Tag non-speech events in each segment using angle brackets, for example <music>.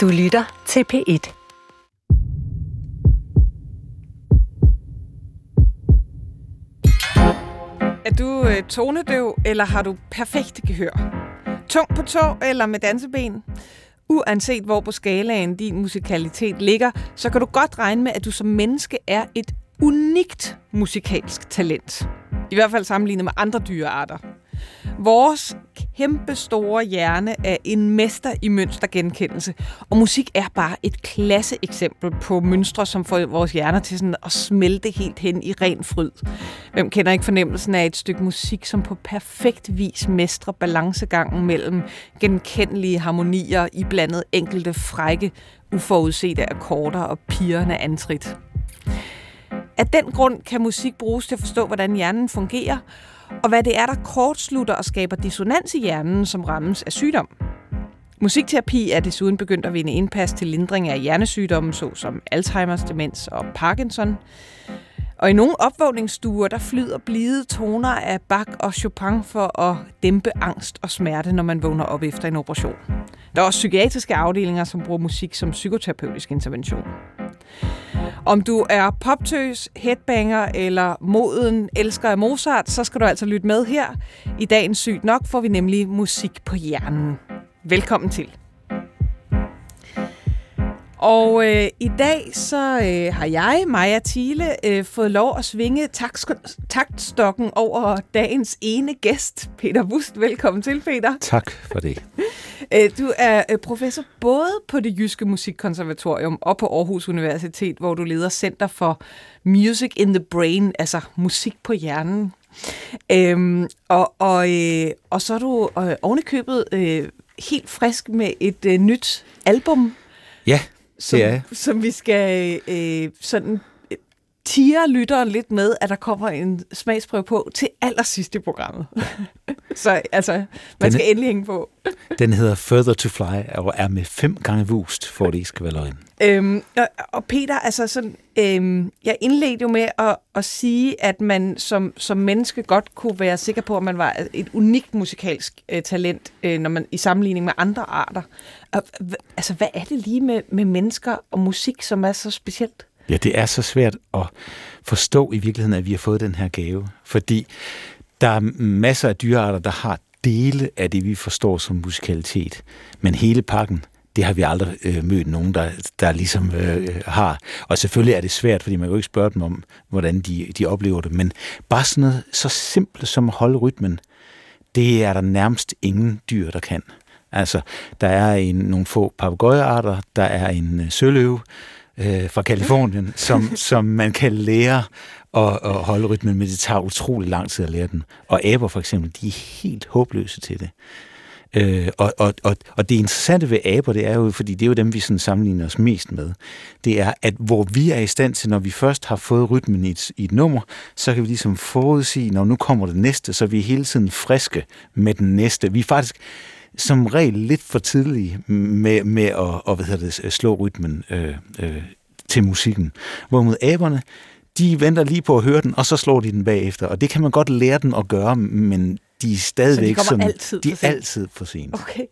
Du lytter til P1. Er du øh, tonedøv, eller har du perfekt gehør? Tung på tå eller med danseben? Uanset hvor på skalaen din musikalitet ligger, så kan du godt regne med, at du som menneske er et unikt musikalsk talent. I hvert fald sammenlignet med andre dyrearter. Vores kæmpe store hjerne er en mester i mønstergenkendelse, og musik er bare et klasse eksempel på mønstre, som får vores hjerner til sådan at smelte helt hen i ren fryd. Hvem kender ikke fornemmelsen af et stykke musik, som på perfekt vis mestrer balancegangen mellem genkendelige harmonier i blandet enkelte frække, uforudsete akkorder og pirrende antrit. Af den grund kan musik bruges til at forstå, hvordan hjernen fungerer, og hvad det er, der kortslutter og skaber dissonans i hjernen, som rammes af sygdom. Musikterapi er desuden begyndt at vinde indpas til lindring af hjernesygdomme, såsom Alzheimer's, demens og Parkinson. Og i nogle opvågningsstuer, der flyder blide toner af Bach og Chopin for at dæmpe angst og smerte, når man vågner op efter en operation. Der er også psykiatriske afdelinger, som bruger musik som psykoterapeutisk intervention. Om du er poptøs, headbanger eller moden elsker af Mozart, så skal du altså lytte med her. I dagens Sygt Nok får vi nemlig musik på hjernen. Velkommen til. Og øh, i dag så øh, har jeg, Maja Thiele, øh, fået lov at svinge taktstokken over dagens ene gæst, Peter Wust. Velkommen til, Peter. Tak for det. <laughs> Øh, du er øh, professor både på det Jyske Musikkonservatorium og på Aarhus Universitet, hvor du leder Center for Music in the Brain, altså musik på hjernen. Øhm, og, og, øh, og så er du øh, ovenikøbet øh, helt frisk med et øh, nyt album. Ja, som, er som vi skal øh, sådan tiger lytteren lidt med, at der kommer en smagsprøve på til allersidst i programmet. <laughs> så altså, man den, skal endelig hænge på. den hedder Further to Fly, og er med fem gange vust, for det skal være løgn. Øhm, og, og Peter, altså sådan, øhm, jeg indledte jo med at, at sige, at man som, som menneske godt kunne være sikker på, at man var et unikt musikalsk øh, talent, øh, når man i sammenligning med andre arter. Og, altså, hvad er det lige med, med mennesker og musik, som er så specielt? Ja, det er så svært at forstå i virkeligheden, at vi har fået den her gave. Fordi der er masser af dyrearter, der har dele af det, vi forstår som musikalitet. Men hele pakken, det har vi aldrig øh, mødt nogen, der, der ligesom øh, har. Og selvfølgelig er det svært, fordi man kan jo ikke spørge dem om, hvordan de, de oplever det. Men bare sådan noget så simpelt som at holde rytmen, det er der nærmest ingen dyr, der kan. Altså, der er en, nogle få papegøjearter, der er en øh, søløve, øh, fra Kalifornien, som, som man kan lære at, at holde rytmen, men det tager utrolig lang tid at lære den. Og aber for eksempel, de er helt håbløse til det. Øh, og, og, og, og det interessante ved aber, det er jo, fordi det er jo dem, vi sådan sammenligner os mest med, det er, at hvor vi er i stand til, når vi først har fået rytmen i et, i et nummer, så kan vi ligesom forudsige, når nu kommer det næste, så vi er vi hele tiden friske med den næste. Vi er faktisk som regel lidt for tidlige med, med at og, hvad hedder det, slå rytmen øh, øh, til musikken. Hvorimod aberne, de venter lige på at høre den, og så slår de den bagefter. Og det kan man godt lære den at gøre, men de er stadigvæk så de sådan, altid de er altid for sent. Okay.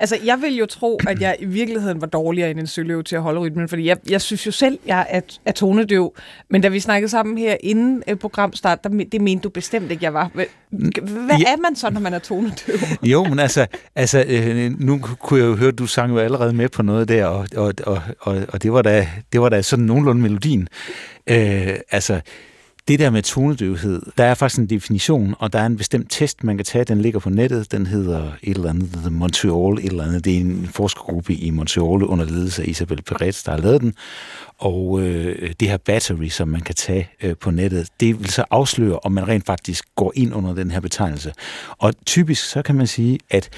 Altså, jeg vil jo tro, at jeg i virkeligheden var dårligere end en søløv til at holde rytmen, fordi jeg, jeg synes jo selv, jeg er, er tonedøv. Men da vi snakkede sammen her inden uh, programstart, der, det mente du bestemt ikke, jeg var. Hvad ja. er man så, når man er tonedøv? <laughs> Jo, men altså, altså øh, nu kunne jeg jo høre, at du sang jo allerede med på noget der, og, og, og, og, og det, var da, det var da sådan nogenlunde melodien. Øh, altså, det der med tonedøvhed, der er faktisk en definition, og der er en bestemt test, man kan tage. Den ligger på nettet. Den hedder et eller andet, The Montreal, et eller andet. Det er en forskergruppe i Montreal under ledelse af Isabel Perez, der har lavet den. Og øh, det her battery, som man kan tage øh, på nettet, det vil så afsløre, om man rent faktisk går ind under den her betegnelse. Og typisk så kan man sige, at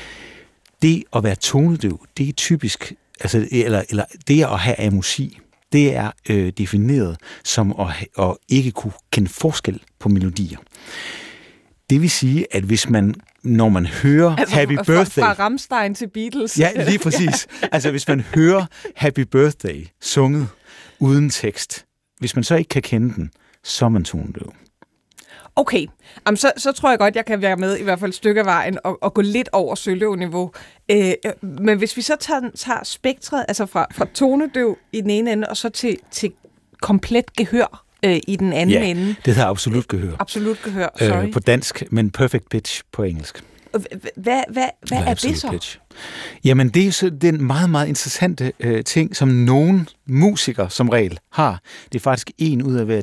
det at være tonedøv, det er typisk, altså, eller, eller det at have amusi, det er øh, defineret som at, at ikke kunne kende forskel på melodier. Det vil sige, at hvis man, når man hører altså, Happy fra, Birthday... Fra Ramstein til Beatles. Ja, lige præcis. altså, hvis man hører Happy Birthday sunget uden tekst, hvis man så ikke kan kende den, så er man tonedøv. Okay, Jamen, så, så tror jeg godt, jeg kan være med i hvert fald et stykke af vejen og, og gå lidt over søløv-niveau. Øh, men hvis vi så tager, tager spektret, altså fra, fra tonedøv i den ene ende, og så til, til komplet gehør øh, i den anden ja, ende. det hedder absolut gehør. Absolut gehør, sorry. Øh, på dansk, men perfect pitch på engelsk. Hvad, hvad, hvad er det så? Pitch. Jamen, det er så den meget, meget interessante øh, ting, som nogle musikere som regel har. Det er faktisk en ud af hver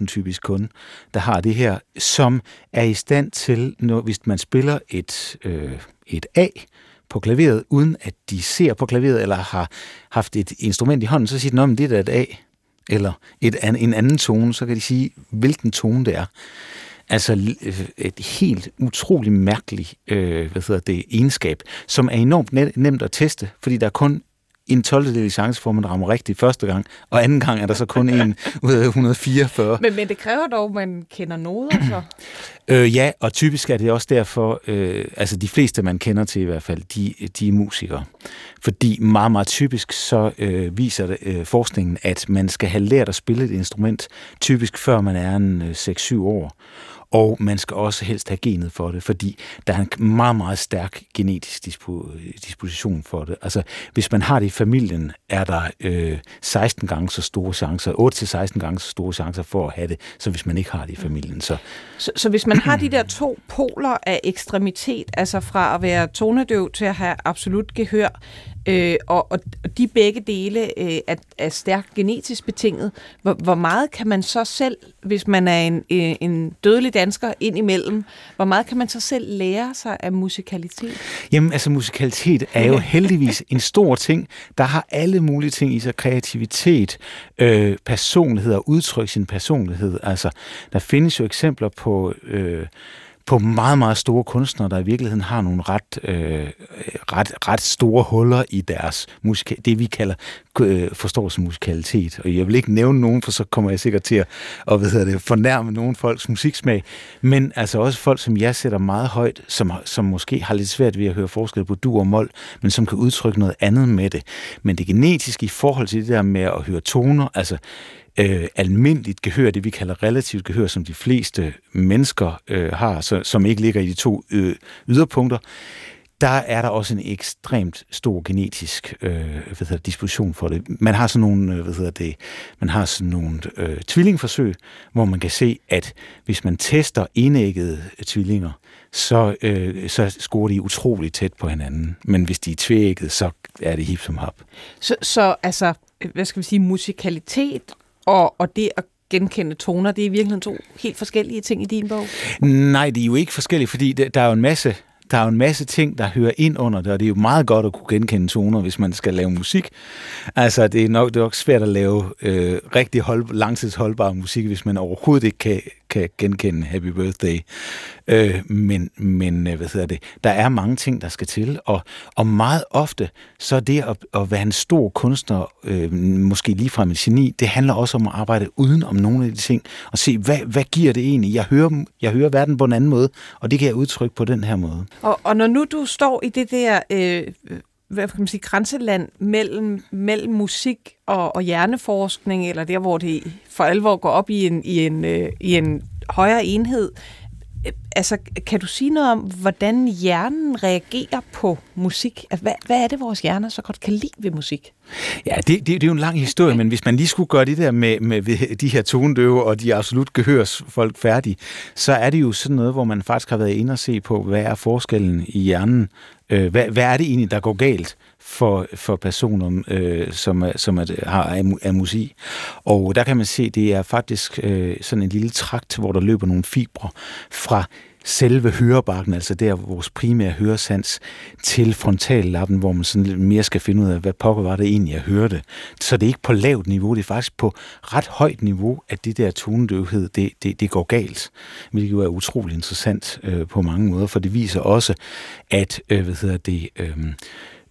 10.000 typisk kunde, der har det her, som er i stand til, når, hvis man spiller et, øh, et A på klaveret, uden at de ser på klaveret, eller har haft et instrument i hånden, så siger de, at det er et A, eller et, en anden tone, så kan de sige, hvilken tone det er. Altså et helt utroligt mærkeligt øh, hvad hedder det, egenskab, som er enormt nemt at teste, fordi der er kun en 12. del chance for, at man rammer rigtigt første gang, og anden gang er der så kun en <laughs> ud af 144. Men, men det kræver dog, at man kender noder så? <clears throat> øh, ja, og typisk er det også derfor, øh, altså de fleste, man kender til i hvert fald, de, de er musikere. Fordi meget, meget typisk så øh, viser det, øh, forskningen, at man skal have lært at spille et instrument, typisk før man er en øh, 6-7 år og man skal også helst have genet for det, fordi der er en meget, meget stærk genetisk dispo, disposition for det. Altså, hvis man har det i familien, er der øh, 16 gange så store chancer, 8-16 gange så store chancer for at have det, så hvis man ikke har det i familien. Så, så, så hvis man har de der to poler af ekstremitet, altså fra at være tonedøv til at have absolut gehør, Øh, og, og de begge dele øh, er, er stærkt genetisk betinget. Hvor, hvor meget kan man så selv, hvis man er en, øh, en dødelig dansker ind imellem, hvor meget kan man så selv lære sig af musikalitet? Jamen altså musikalitet er jo <laughs> heldigvis en stor ting, der har alle mulige ting i sig. Kreativitet, øh, personlighed og udtrykke sin personlighed. Altså der findes jo eksempler på... Øh, på meget, meget store kunstnere, der i virkeligheden har nogle ret, øh, ret, ret store huller i deres musik, det, vi kalder øh, forståelse musikalitet. Og jeg vil ikke nævne nogen, for så kommer jeg sikkert til at og, hvad hedder det, fornærme nogen folks musiksmag. Men altså også folk, som jeg sætter meget højt, som, som måske har lidt svært ved at høre forskel på du og mol, men som kan udtrykke noget andet med det. Men det genetiske i forhold til det der med at høre toner, altså øh, almindeligt gehør, det vi kalder relativt gehør, som de fleste mennesker øh, har, så, som ikke ligger i de to øh, yderpunkter, der er der også en ekstremt stor genetisk øh, hvad hedder, disposition for det. Man har sådan nogle, øh, hvad hedder det, man har sådan nogle øh, tvillingforsøg, hvor man kan se, at hvis man tester enæggede tvillinger, så, øh, så scorer de utroligt tæt på hinanden. Men hvis de er tvægget, så er det hip som hop. Så, så altså, hvad skal vi sige, musikalitet og, og det at genkende toner, det er i virkeligheden to helt forskellige ting i din bog? Nej, det er jo ikke forskellige, fordi der er jo en masse der er jo en masse ting, der hører ind under det, og det er jo meget godt at kunne genkende toner, hvis man skal lave musik. Altså, det er nok, det er nok svært at lave øh, rigtig hold, langtidsholdbar musik, hvis man overhovedet ikke kan, kan genkende Happy Birthday. Øh, men, men øh, hvad hedder det? Der er mange ting, der skal til, og, og meget ofte, så det at, at være en stor kunstner, øh, måske lige fra en geni, det handler også om at arbejde uden om nogle af de ting, og se, hvad, hvad giver det egentlig? Jeg hører, jeg hører verden på en anden måde, og det kan jeg udtrykke på den her måde. Og, og når nu du står i det der... Øh hvad kan man sige, grænseland mellem, mellem musik og, og hjerneforskning, eller der, hvor det for alvor går op i en, i en, øh, i en højere enhed. Altså, kan du sige noget om, hvordan hjernen reagerer på musik? Altså, hvad, hvad er det, vores hjerner så godt kan lide ved musik? Ja, det, det, det er jo en lang historie, men hvis man lige skulle gøre det der med, med de her tonedøve og de absolut gehørs folk færdige, så er det jo sådan noget, hvor man faktisk har været inde og se på, hvad er forskellen i hjernen? Øh, hvad, hvad er det egentlig, der går galt? for, for personer, øh, som, som er, har amusi. Og der kan man se, det er faktisk øh, sådan en lille trakt, hvor der løber nogle fibre fra selve hørebakken, altså der vores primære høresans, til frontallappen, hvor man sådan lidt mere skal finde ud af, hvad pokker var det egentlig, jeg hørte. Så det er ikke på lavt niveau, det er faktisk på ret højt niveau, at det der tonedøvhed, det, det, det går galt. Hvilket jo er utrolig interessant øh, på mange måder, for det viser også, at øh, hvad hedder det, øh,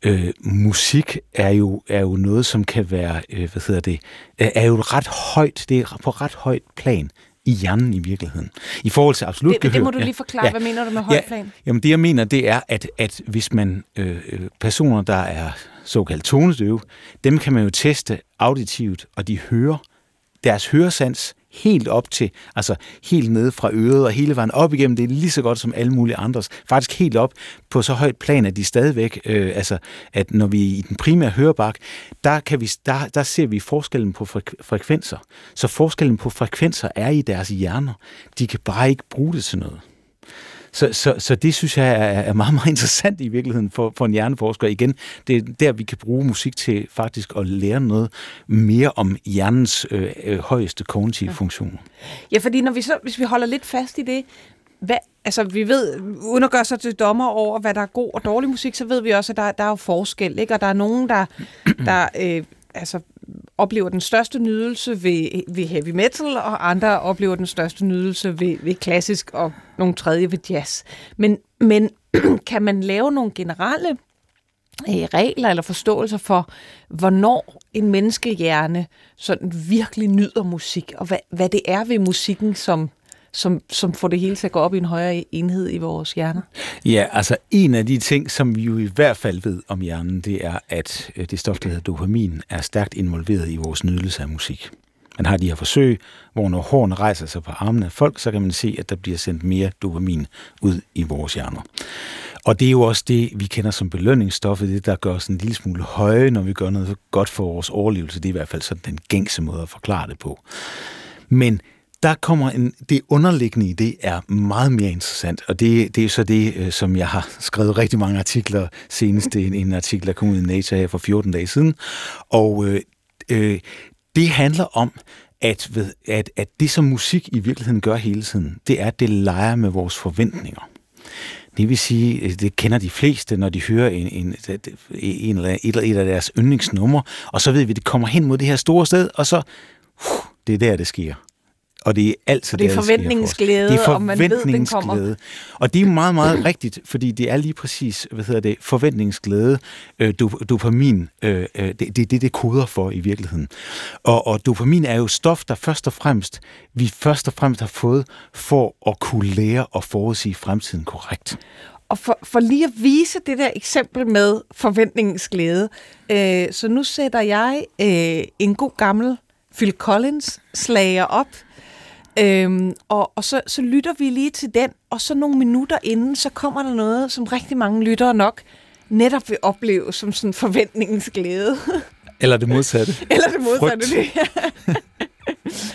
øh, musik er jo, er jo noget, som kan være, øh, hvad hedder det, er jo ret højt, det er på ret højt plan i hjernen i virkeligheden. I forhold til absolut det, gehør. Det må du lige forklare. Ja, Hvad mener du med højt plan? Ja, jamen det jeg mener, det er, at, at hvis man øh, øh, personer, der er såkaldt tonedøve, dem kan man jo teste auditivt, og de hører, deres høresans helt op til, altså helt nede fra øret og hele vejen op igennem, det er lige så godt som alle mulige andres. Faktisk helt op på så højt plan, at de stadigvæk, øh, altså at når vi er i den primære hørebak, der, kan vi, der, der ser vi forskellen på frek- frekvenser. Så forskellen på frekvenser er i deres hjerner. De kan bare ikke bruge det til noget. Så, så, så det synes jeg er, er meget, meget interessant i virkeligheden for, for en hjerneforsker. Igen, det er der, vi kan bruge musik til faktisk at lære noget mere om hjernens øh, øh, højeste kognitive ja. funktioner. Ja, fordi når vi så, hvis vi holder lidt fast i det, hvad, altså vi ved, uden at gøre sig til dommer over, hvad der er god og dårlig musik, så ved vi også, at der, der er jo forskel, ikke? Og der er nogen, der, der øh, altså oplever den største nydelse ved, ved heavy metal, og andre oplever den største nydelse ved, ved klassisk, og nogle tredje ved jazz. Men, men <clears throat> kan man lave nogle generelle øh, regler eller forståelser for, hvornår en menneskehjerne sådan virkelig nyder musik, og hvad, hvad det er ved musikken, som som, som får det hele til at gå op i en højere enhed i vores hjerner? Ja, altså en af de ting, som vi jo i hvert fald ved om hjernen, det er, at øh, det stof, der hedder dopamin, er stærkt involveret i vores nydelse af musik. Man har de her forsøg, hvor når hårene rejser sig på armene af folk, så kan man se, at der bliver sendt mere dopamin ud i vores hjerner. Og det er jo også det, vi kender som belønningsstoffet, det der gør os en lille smule høje, når vi gør noget godt for vores overlevelse. Det er i hvert fald sådan den gængse måde at forklare det på. Men der kommer en, det underliggende i det er meget mere interessant, og det, det er så det, øh, som jeg har <laughs> skrevet rigtig mange artikler, senest en, en artikel, der kom ud i Nature her for 14 dage siden, og øh, øh, det handler om, at, ved, at, at det, som musik i virkeligheden gør hele tiden, det er, at det leger med vores forventninger. Det vil sige, øh, det kender de fleste, når de hører en, en, en eller et, et af deres yndlingsnumre, og så ved vi, at det kommer hen mod det her store sted, og så, uh, det er der, det sker. Og det er altid og det er forventningsglæde, det er forventningsglæde. Og man ved, den kommer. Og det er meget, meget rigtigt, fordi det er lige præcis, hvad hedder det, forventningsglæde, øh, dopamin, øh, øh, det, det er det, det koder for i virkeligheden. Og, og dopamin er jo stof, der først og fremmest, vi først og fremmest har fået for at kunne lære og forudsige fremtiden korrekt. Og for, for lige at vise det der eksempel med forventningsglæde, øh, så nu sætter jeg øh, en god gammel Phil Collins slager op, Øhm, og og så, så lytter vi lige til den, og så nogle minutter inden, så kommer der noget, som rigtig mange lyttere nok netop vil opleve som sådan forventningens glæde. <laughs> Eller det modsatte. <laughs> Eller det modsatte. Det,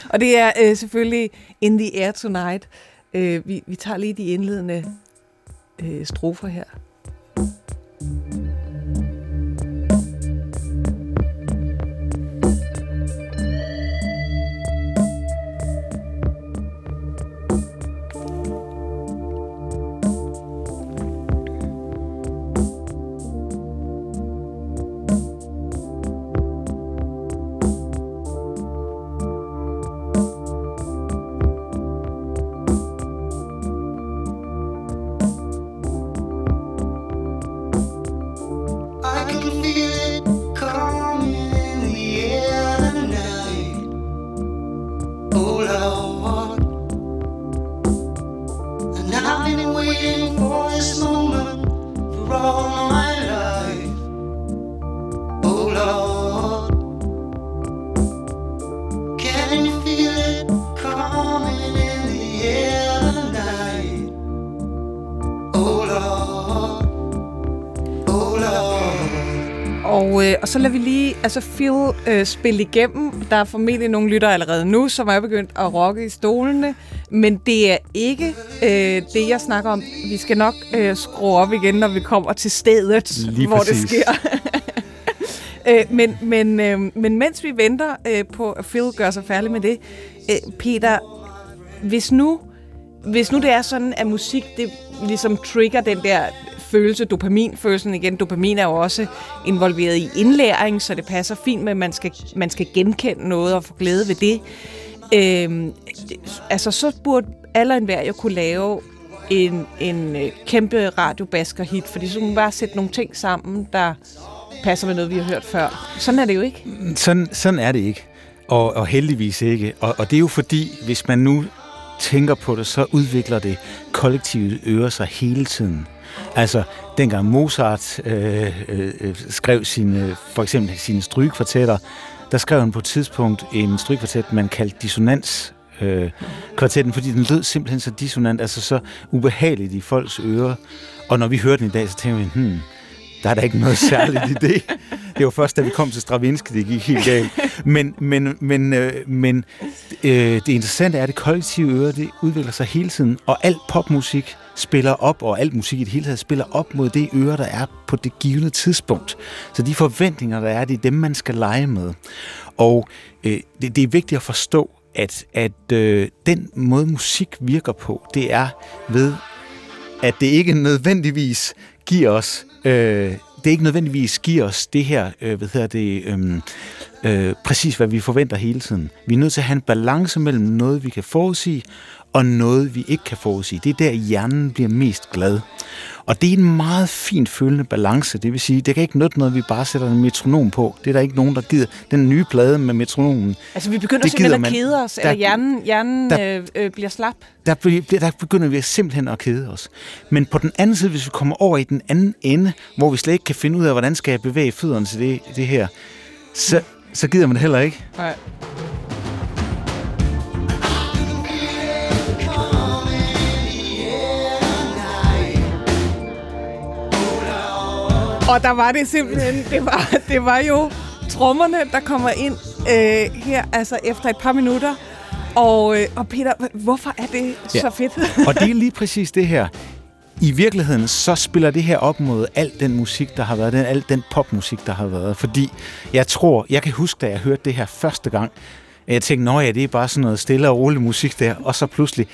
<laughs> og det er øh, selvfølgelig In the Air Tonight. Øh, vi, vi tager lige de indledende øh, strofer her. Så lader vi lige altså Phil øh, spille igennem. Der er formentlig nogle lytter allerede nu, som er begyndt at rocke i stolene. Men det er ikke øh, det, jeg snakker om. Vi skal nok øh, skrue op igen, når vi kommer til stedet, lige hvor præcis. det sker. <laughs> øh, men, men, øh, men mens vi venter øh, på, at Phil gør sig færdig med det, øh, Peter, hvis nu, hvis nu det er sådan, at musik det ligesom trigger den der følelse, dopaminfølelsen igen. Dopamin er jo også involveret i indlæring, så det passer fint med, at man skal, man skal genkende noget og få glæde ved det. Øhm, altså, så burde alle enhver jo kunne lave en, en øh, kæmpe radiobasker-hit, fordi så kunne man bare sætte nogle ting sammen, der passer med noget, vi har hørt før. Sådan er det jo ikke. Sådan, sådan er det ikke. Og, og heldigvis ikke. Og, og det er jo fordi, hvis man nu tænker på det, så udvikler det kollektivet ører sig hele tiden. Altså, dengang Mozart øh, øh, skrev sine, øh, for eksempel sine strygekvartetter, der skrev han på et tidspunkt en strygekvartet, man kaldte dissonans øh, kvartetten, fordi den lød simpelthen så dissonant, altså så ubehageligt i folks ører. Og når vi hørte den i dag, så tænkte vi, hmm, der er da ikke noget særligt i det. Det var først, da vi kom til Stravinsky, det gik helt galt. Men, men, men, øh, men øh, det interessante er, at det kollektive øre, det udvikler sig hele tiden, og alt popmusik spiller op, og alt musik i det hele taget spiller op mod det øre, der er på det givende tidspunkt. Så de forventninger, der er, det er dem, man skal lege med. Og øh, det, det er vigtigt at forstå, at, at øh, den måde musik virker på, det er ved, at det ikke nødvendigvis giver os øh, det ikke nødvendigvis giver os det her, øh, hvad hedder det, øh, øh, præcis hvad vi forventer hele tiden. Vi er nødt til at have en balance mellem noget, vi kan forudsige, og noget, vi ikke kan forudsige. Det er der, hjernen bliver mest glad. Og det er en meget fint følende balance. Det vil sige, det kan ikke nytte noget, vi bare sætter en metronom på. Det er der ikke nogen, der gider. Den nye plade med metronomen. Altså, vi begynder simpelthen at kede os, der, eller hjernen, hjernen der, øh, øh, bliver slap. Der, der begynder vi simpelthen at kede os. Men på den anden side, hvis vi kommer over i den anden ende, hvor vi slet ikke kan finde ud af, hvordan skal jeg bevæge fødderne til det, det her, så, så gider man det heller ikke. Nej. Og der var det simpelthen, det var, <laughs> det var jo trommerne, der kommer ind øh, her, altså efter et par minutter. Og, øh, og Peter, hvorfor er det ja. så fedt? og det er <laughs> lige præcis det her. I virkeligheden, så spiller det her op mod al den musik, der har været, den, al den popmusik, der har været. Fordi jeg tror, jeg kan huske, da jeg hørte det her første gang, jeg tænkte, nå ja, det er bare sådan noget stille og rolig musik der, og så pludselig,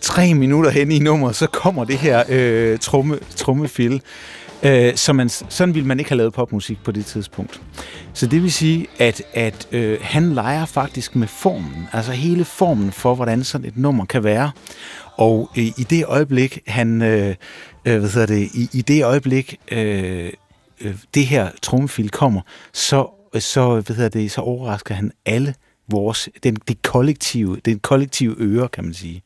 tre minutter hen i nummeret, så kommer det her øh, tromme, trommefil. Øh, så man, sådan ville man ikke have lavet popmusik på det tidspunkt. Så det vil sige, at, at øh, han leger faktisk med formen, altså hele formen for, hvordan sådan et nummer kan være. Og øh, i det øjeblik, han, øh, øh, hvad hedder det, i, i det øjeblik, øh, øh, det her trommefil kommer, så, så, hvad hedder det, så overrasker han alle vores, den, det kollektive, den kollektive øre, kan man sige.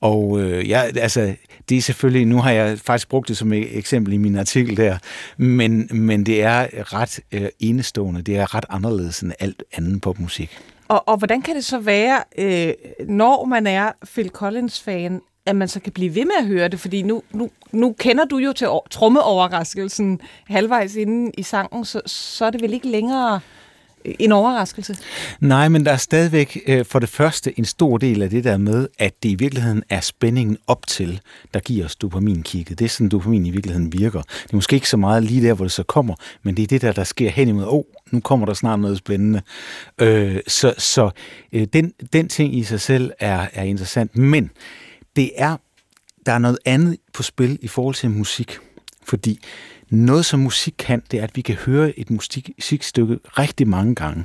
Og øh, ja, altså, det er selvfølgelig, nu har jeg faktisk brugt det som et eksempel i min artikel der, men, men det er ret øh, enestående, det er ret anderledes end alt andet popmusik. Og, og hvordan kan det så være, øh, når man er Phil Collins-fan, at man så kan blive ved med at høre det? Fordi nu, nu, nu kender du jo til trommeoverraskelsen halvvejs inden i sangen, så, så er det vel ikke længere en overraskelse? Nej, men der er stadigvæk øh, for det første en stor del af det der med, at det i virkeligheden er spændingen op til, der giver os dopaminkikket. Det er sådan, dopamin i virkeligheden virker. Det er måske ikke så meget lige der, hvor det så kommer, men det er det der, der sker hen imod, åh, oh, nu kommer der snart noget spændende. Øh, så så øh, den, den ting i sig selv er, er interessant, men det er, der er noget andet på spil i forhold til musik, fordi noget, som musik kan, det er, at vi kan høre et musikstykke rigtig mange gange.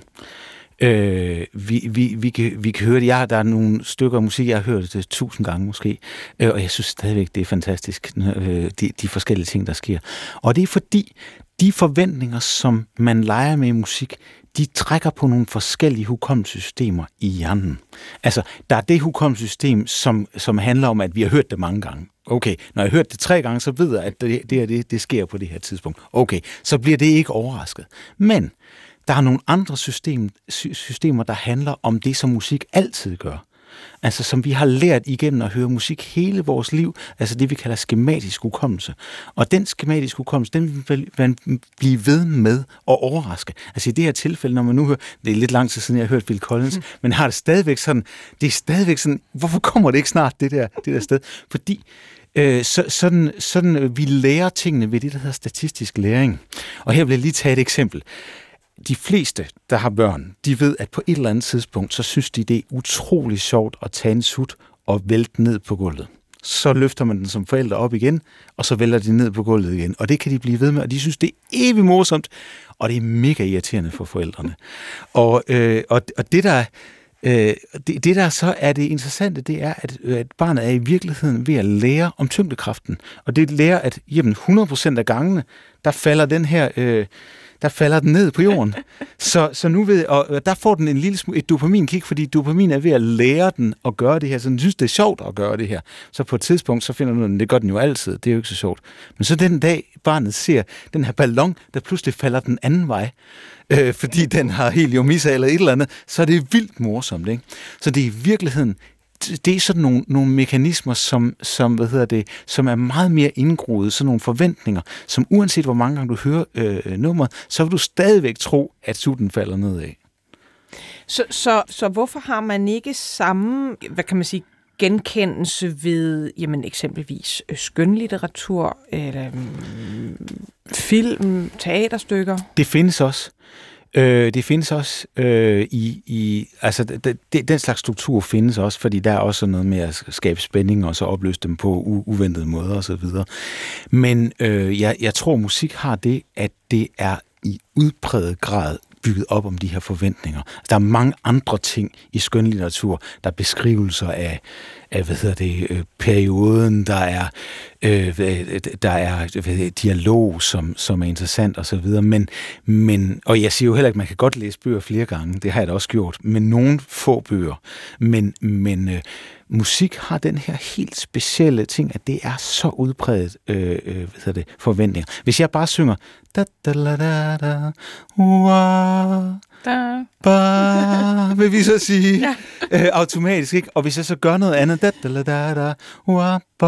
Øh, vi, vi, vi, kan, vi kan høre det. Jeg, der er nogle stykker af musik, jeg har hørt det tusind gange måske, øh, og jeg synes stadigvæk, det er fantastisk, øh, de, de forskellige ting, der sker. Og det er fordi, de forventninger, som man leger med i musik, de trækker på nogle forskellige hukommelsessystemer i hjernen. Altså, der er det hukommelsessystem, som, som handler om, at vi har hørt det mange gange. Okay, når jeg har hørt det tre gange, så ved jeg, at det, det, det, det sker på det her tidspunkt. Okay, så bliver det ikke overrasket. Men der er nogle andre system, systemer, der handler om det, som musik altid gør. Altså som vi har lært igennem at høre musik hele vores liv, altså det vi kalder skematisk hukommelse. Og den skematiske hukommelse, den vil man blive ved med at overraske. Altså i det her tilfælde, når man nu hører, det er lidt lang tid siden, jeg har hørt Bill Collins, mm. men har det stadigvæk sådan, det er stadigvæk sådan, hvorfor kommer det ikke snart, det der, det der sted? Fordi Øh, så, sådan, sådan, øh, vi lærer tingene ved det, der hedder statistisk læring. Og her vil jeg lige tage et eksempel. De fleste, der har børn, de ved, at på et eller andet tidspunkt, så synes de, det er utrolig sjovt at tage en sut og vælte ned på gulvet. Så løfter man den som forældre op igen, og så vælter de ned på gulvet igen. Og det kan de blive ved med, og de synes, det er evigt morsomt, og det er mega irriterende for forældrene. Og, øh, og, og det, der Øh, det, det, der så er det interessante, det er, at, øh, at barnet er i virkeligheden ved at lære om tyngdekraften. Og det lærer, at jamen, 100% af gangene, der falder den her, øh, der falder den ned på jorden. så, så nu ved og der får den en lille smule, et dopaminkick, fordi dopamin er ved at lære den at gøre det her, så den synes, det er sjovt at gøre det her. Så på et tidspunkt, så finder den, det gør den jo altid, det er jo ikke så sjovt. Men så den dag, barnet ser den her ballon, der pludselig falder den anden vej, øh, fordi den har heliumisa eller et eller andet, så er det vildt morsomt. Ikke? Så det er i virkeligheden det er sådan nogle, nogle mekanismer, som, som, hvad hedder det, som er meget mere indgroet, sådan nogle forventninger, som uanset hvor mange gange du hører øh, nummeret, så vil du stadigvæk tro, at sutten falder nedad. Så, så, så hvorfor har man ikke samme, hvad kan man sige, genkendelse ved jamen eksempelvis øh, skønlitteratur eller mm, film, teaterstykker? Det findes også. Øh, det findes også øh, i, i altså det, det, den slags struktur findes også, fordi der er også noget med at skabe spænding og så opløse dem på u, uventede måder og så videre. Men øh, jeg, jeg tror musik har det, at det er i udpræget grad bygget op om de her forventninger. Altså, der er mange andre ting i skønlitteratur, der er beskrivelser af, af hvad hedder det, øh, perioden, der er, øh, der er hvad, dialog, som, som er interessant og så videre. Men, men, og jeg siger jo heller ikke, at man kan godt læse bøger flere gange, det har jeg da også gjort, men nogle få bøger. Men, men øh, musik har den her helt specielle ting, at det er så udpræget øh, øh, hvad hedder det, forventninger. Hvis jeg bare synger da da da da da ua, da. Ba, vil vi så sige <laughs> ja. øh, automatisk, ikke? Og hvis jeg så gør noget andet, da da da da ua, ba,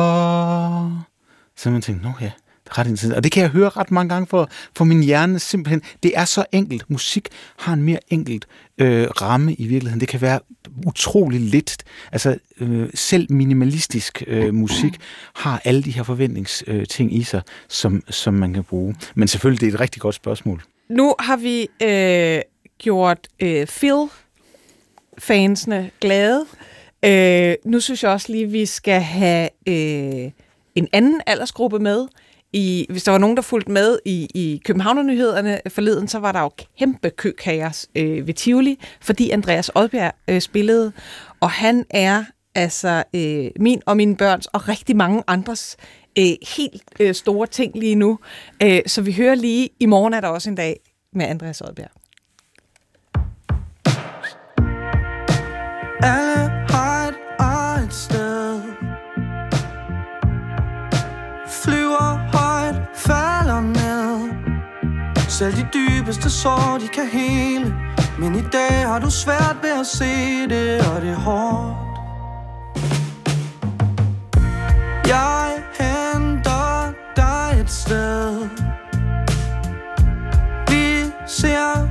så man tænker, nå ja, ret interessant. Og det kan jeg høre ret mange gange for, for min hjerne simpelthen. Det er så enkelt. Musik har en mere enkelt øh, ramme i virkeligheden. Det kan være utrolig lidt. Altså øh, selv minimalistisk øh, musik har alle de her forventningsting øh, i sig, som, som man kan bruge. Men selvfølgelig, det er et rigtig godt spørgsmål. Nu har vi øh, gjort øh, Phil-fansene glade. Øh, nu synes jeg også lige, at vi skal have øh, en anden aldersgruppe med i, hvis der var nogen, der fulgte med i, i Københavnernyhederne forleden, så var der jo kæmpe køkaos øh, ved Tivoli, fordi Andreas Odbjerg øh, spillede, og han er altså øh, min og mine børns og rigtig mange andres øh, helt øh, store ting lige nu. Øh, så vi hører lige, i morgen er der også en dag med Andreas Odbjerg. Alle har et, et sted. Flyver falder ned. Selv de dybeste sår, de kan hele. Men i dag har du svært ved at se det, og det er hårdt. Jeg henter dig et sted. Vi ser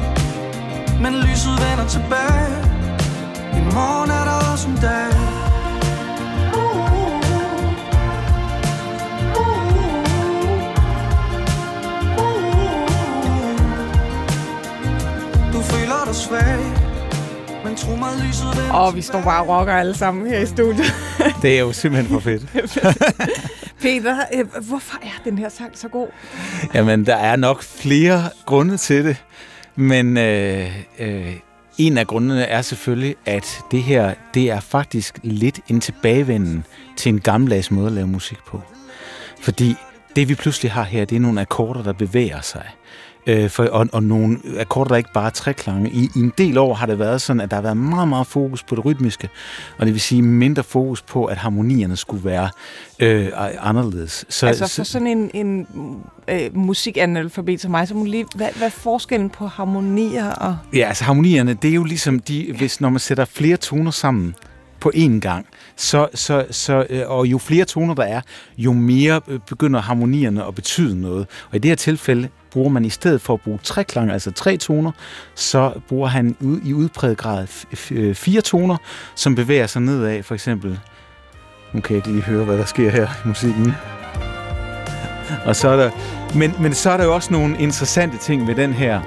tilbage I morgen er der også en dag Du føler dig svag men tro mig, lyset vender Og vi står bare og rocker alle sammen her i studiet. det er jo simpelthen <laughs> for fedt. Peter, øh, hvorfor er den her sang så god? Jamen, der er nok flere grunde til det. Men øh, øh, en af grundene er selvfølgelig, at det her, det er faktisk lidt en tilbagevenden til en gammeldags måde at lave musik på. Fordi det vi pludselig har her, det er nogle akkorder, der bevæger sig øh, for, og, og nogle akkorder, der ikke bare er treklange. I, I en del år har det været sådan, at der har været meget, meget fokus på det rytmiske, og det vil sige mindre fokus på, at harmonierne skulle være øh, anderledes. Så, altså for sådan en, en øh, musikanalfabet som mig, så må lige, hvad, hvad er forskellen på harmonier og... Ja, altså harmonierne, det er jo ligesom de, hvis når man sætter flere toner sammen, på én gang, så, så, så, øh, og jo flere toner der er, jo mere øh, begynder harmonierne at betyde noget. Og i det her tilfælde bruger man i stedet for at bruge tre klang, altså tre toner, så bruger han i udpræget grad øh, fire toner, som bevæger sig nedad, for eksempel. Nu kan jeg ikke lige høre, hvad der sker her i musikken. Og så er der Men, men så er der jo også nogle interessante ting ved den her,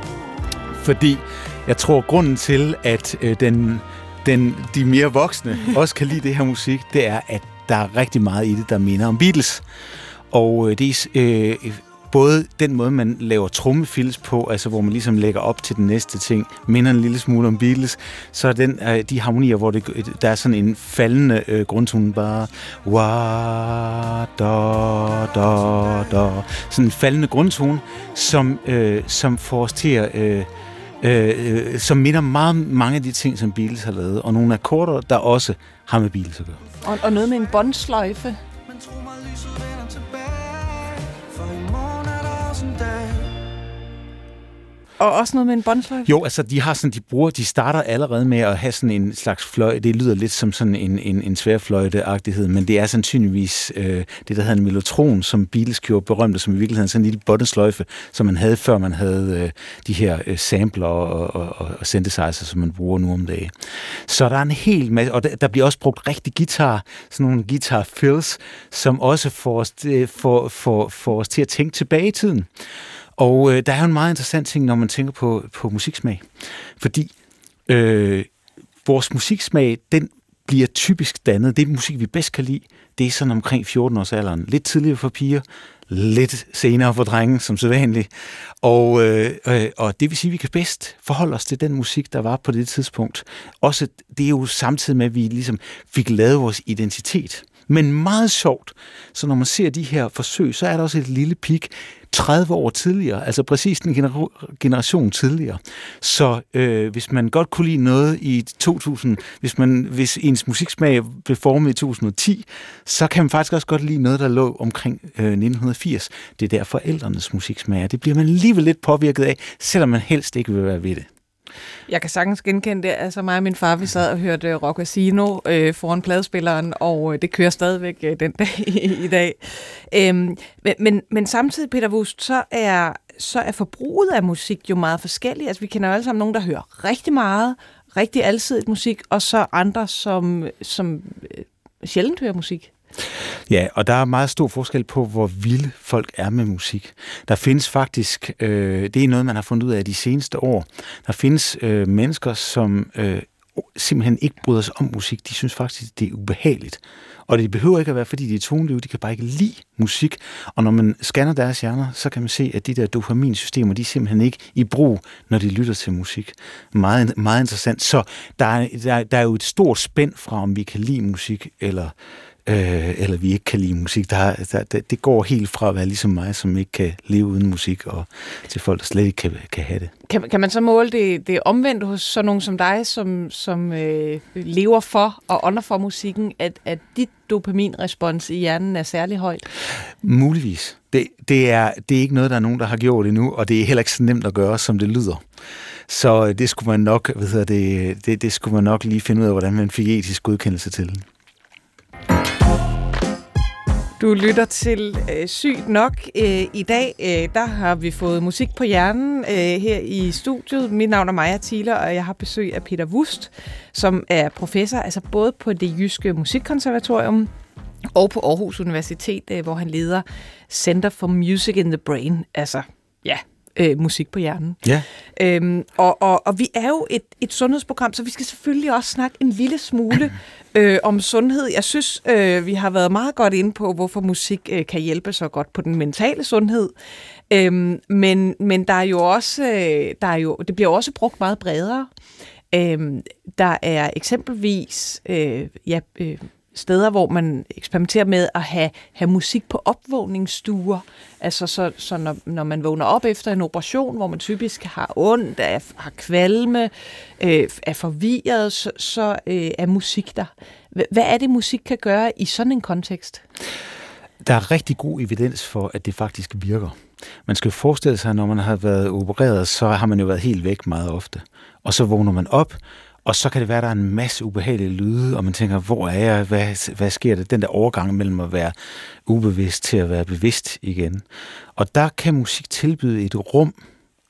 fordi jeg tror, grunden til, at øh, den, den, de mere voksne også kan lide det her musik, det er, at der er rigtig meget i det, der minder om Beatles. Og øh, det er øh, både den måde, man laver trommefils på, altså hvor man ligesom lægger op til den næste ting, minder en lille smule om Beatles, så er den, øh, de harmonier, hvor det, der er sådan en faldende øh, grundtone, bare wa, da, da, da, sådan en faldende grundtone, som, øh, som får os til at øh, øh, som minder meget mange af de ting, som Beatles har lavet, og nogle akkorder, der også har med Beatles at gøre. Og, og noget med en båndsløjfe. Og også noget med en båndsløjfe? Jo, altså de har sådan, de bruger, de starter allerede med at have sådan en slags fløjte. Det lyder lidt som sådan en, en, en sværfløjteagtighed, men det er sandsynligvis øh, det, der hedder en melotron, som Beatles gjorde berømte, som i virkeligheden sådan en lille båndsløjfe, som man havde, før man havde øh, de her øh, sampler og, og, og, og synthesizer, som man bruger nu om dagen. Så der er en hel masse, og der, der bliver også brugt rigtig guitar, sådan nogle guitar fills, som også får os, øh, får, får, får os til at tænke tilbage i tiden. Og øh, der er jo en meget interessant ting, når man tænker på, på musiksmag. Fordi øh, vores musiksmag, den bliver typisk dannet. Det musik, vi bedst kan lide, det er sådan omkring 14 års alderen. Lidt tidligere for piger, lidt senere for drenge, som så vanligt. Og, øh, øh, og det vil sige, at vi kan bedst forholde os til den musik, der var på det tidspunkt. Også det er jo samtidig med, at vi ligesom fik lavet vores identitet. Men meget sjovt, så når man ser de her forsøg, så er der også et lille pik 30 år tidligere, altså præcis en gener- generation tidligere. Så øh, hvis man godt kunne lide noget i 2000, hvis, man, hvis ens musiksmag blev formet i 2010, så kan man faktisk også godt lide noget, der lå omkring øh, 1980. Det er der forældrenes musiksmag Det bliver man alligevel lidt påvirket af, selvom man helst ikke vil være ved det. Jeg kan sagtens genkende det. Altså mig og min far, vi sad og hørte Rock Casino øh, foran pladespilleren, og øh, det kører stadigvæk øh, den dag <laughs> i, i dag. Øhm, men, men samtidig, Peter Wust, så er, så er forbruget af musik jo meget forskelligt. Altså vi kender jo alle sammen nogen, der hører rigtig meget, rigtig alsidigt musik, og så andre, som, som øh, sjældent hører musik. Ja, og der er meget stor forskel på, hvor vilde folk er med musik. Der findes faktisk, øh, det er noget, man har fundet ud af de seneste år, der findes øh, mennesker, som øh, simpelthen ikke bryder sig om musik. De synes faktisk, det er ubehageligt. Og det behøver ikke at være, fordi de er tonløve, de kan bare ikke lide musik. Og når man scanner deres hjerner, så kan man se, at de der dopaminsystemer, de er simpelthen ikke i brug, når de lytter til musik. Meget, meget interessant. Så der er, der, der er jo et stort spænd fra, om vi kan lide musik, eller øh, eller vi ikke kan lide musik. Der, der, der, det går helt fra at være ligesom mig, som ikke kan leve uden musik, og til folk, der slet ikke kan, kan have det. Kan, kan man så måle det, det omvendt hos sådan nogen som dig, som, som øh, lever for og under for musikken, at, at dit dopaminrespons i hjernen er særlig højt? Muligvis. Det, det, er, det er ikke noget, der er nogen, der har gjort endnu, og det er heller ikke så nemt at gøre, som det lyder. Så det skulle man nok, hvad det, det, det skulle man nok lige finde ud af, hvordan man fik etisk godkendelse til. Du lytter til øh, Sygt Nok. Øh, I dag øh, der har vi fået musik på hjernen øh, her i studiet. Mit navn er Maja Thiler, og jeg har besøg af Peter Wust, som er professor altså både på det Jyske Musikkonservatorium og på Aarhus Universitet, øh, hvor han leder Center for Music in the Brain. Altså, ja, øh, musik på hjernen. Ja. Øhm, og, og, og vi er jo et, et sundhedsprogram, så vi skal selvfølgelig også snakke en lille smule <clears throat> øh, om sundhed. Jeg synes, øh, vi har været meget godt inde på, hvorfor musik øh, kan hjælpe så godt på den mentale sundhed. Øhm, men, men der er jo også, øh, der er jo, det bliver også brugt meget bredere. Øhm, der er eksempelvis øh, ja, øh, steder, hvor man eksperimenterer med at have, have musik på opvågningsstuer. Altså så, så når, når man vågner op efter en operation, hvor man typisk har ondt, er, har kvalme, øh, er forvirret, så, så øh, er musik der. Hvad er det, musik kan gøre i sådan en kontekst? Der er rigtig god evidens for, at det faktisk virker. Man skal forestille sig, at når man har været opereret, så har man jo været helt væk meget ofte. Og så vågner man op, og så kan det være, at der er en masse ubehagelige lyde, og man tænker, hvor er jeg? Hvad, hvad sker der? Den der overgang mellem at være ubevidst til at være bevidst igen. Og der kan musik tilbyde et rum,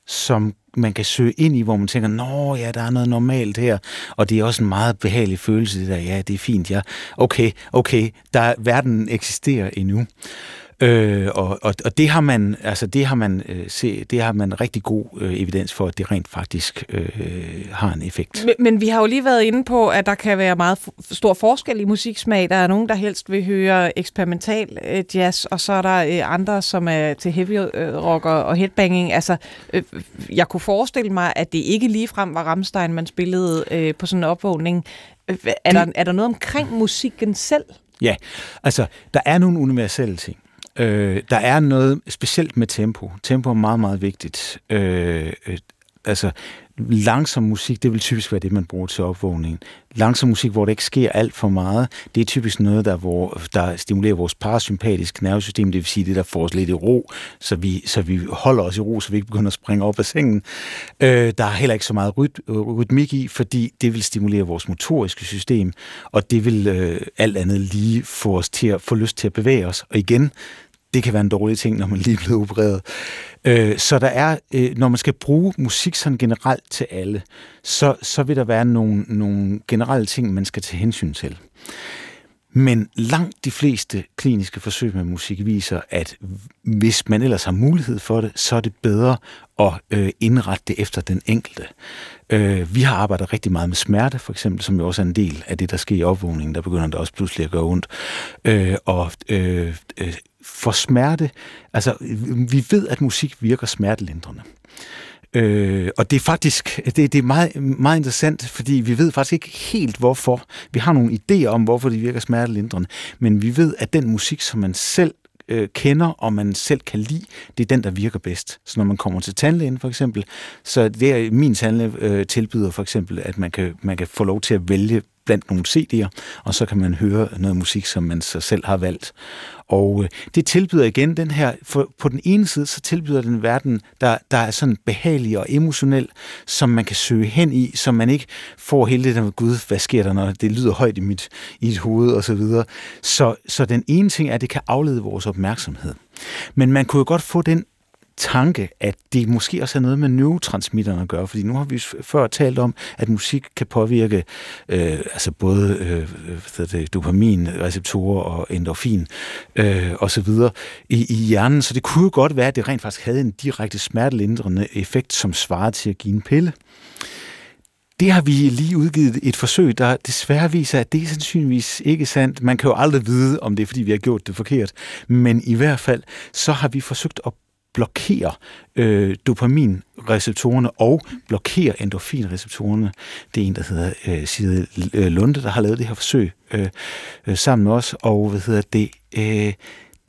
som man kan søge ind i, hvor man tænker, nå ja, der er noget normalt her, og det er også en meget behagelig følelse, det der, ja, det er fint, ja, okay, okay, der, verden eksisterer endnu. Øh, og, og, og det har man, altså det har man, øh, se, det har man rigtig god øh, evidens for, at det rent faktisk øh, har en effekt. Men, men vi har jo lige været inde på, at der kan være meget stor forskel i musiksmag. Der er nogen, der helst vil høre eksperimental øh, jazz, og så er der øh, andre, som er til heavy øh, rock og, og headbanging. Altså, øh, jeg kunne forestille mig, at det ikke ligefrem var Rammstein, man spillede øh, på sådan en opvågning. Øh, er, det, der, er der noget omkring musikken selv? Ja, altså, der er nogle universelle ting. Øh, der er noget specielt med tempo. Tempo er meget, meget vigtigt. Øh, øh, altså, langsom musik, det vil typisk være det, man bruger til opvågningen. Langsom musik, hvor det ikke sker alt for meget, det er typisk noget, der, hvor, der stimulerer vores parasympatiske nervesystem, det vil sige det, der får os lidt i ro, så vi, så vi holder os i ro, så vi ikke begynder at springe op af sengen. Øh, der er heller ikke så meget ryt, rytmik i, fordi det vil stimulere vores motoriske system, og det vil øh, alt andet lige få os til at få lyst til at bevæge os. Og igen, det kan være en dårlig ting, når man lige er blevet opereret. Øh, så der er, øh, når man skal bruge musik sådan generelt til alle, så, så vil der være nogle, nogle generelle ting, man skal tage hensyn til. Men langt de fleste kliniske forsøg med musik viser, at hvis man ellers har mulighed for det, så er det bedre at øh, indrette det efter den enkelte. Øh, vi har arbejdet rigtig meget med smerte, for eksempel, som jo også er en del af det, der sker i opvågningen. Der begynder det også pludselig at gøre ondt. Øh, og øh, øh, for smerte, altså vi ved, at musik virker smertelindrende. Øh, og det er faktisk det, det er meget, meget interessant, fordi vi ved faktisk ikke helt hvorfor. Vi har nogle idéer om, hvorfor det virker smertelindrende, men vi ved, at den musik, som man selv øh, kender, og man selv kan lide, det er den, der virker bedst. Så når man kommer til tandlægen for eksempel, så det er min tandlæge øh, tilbyder for eksempel, at man kan, man kan få lov til at vælge blandt nogle CD'er, og så kan man høre noget musik, som man så selv har valgt. Og øh, det tilbyder igen den her, for på den ene side, så tilbyder den verden, der, der er sådan behagelig og emotionel, som man kan søge hen i, som man ikke får hele det der med, gud, hvad sker der, når det lyder højt i mit, i mit hoved og så videre. Så, så den ene ting er, at det kan aflede vores opmærksomhed. Men man kunne jo godt få den tanke, at det måske også har noget med neurotransmitterne at gøre, fordi nu har vi før talt om, at musik kan påvirke øh, altså både øh, øh det, dopaminreceptorer og endorfin øh, og så videre i, i hjernen, så det kunne jo godt være, at det rent faktisk havde en direkte smertelindrende effekt, som svarer til at give en pille. Det har vi lige udgivet et forsøg, der desværre viser, at det er sandsynligvis ikke sandt. Man kan jo aldrig vide, om det er, fordi vi har gjort det forkert. Men i hvert fald, så har vi forsøgt at blokerer øh, dopaminreceptorerne og blokerer endorfinreceptorerne. Det er en, der hedder øh, Side Lunde, der har lavet det her forsøg øh, øh, sammen med os, og hvad hedder det, øh,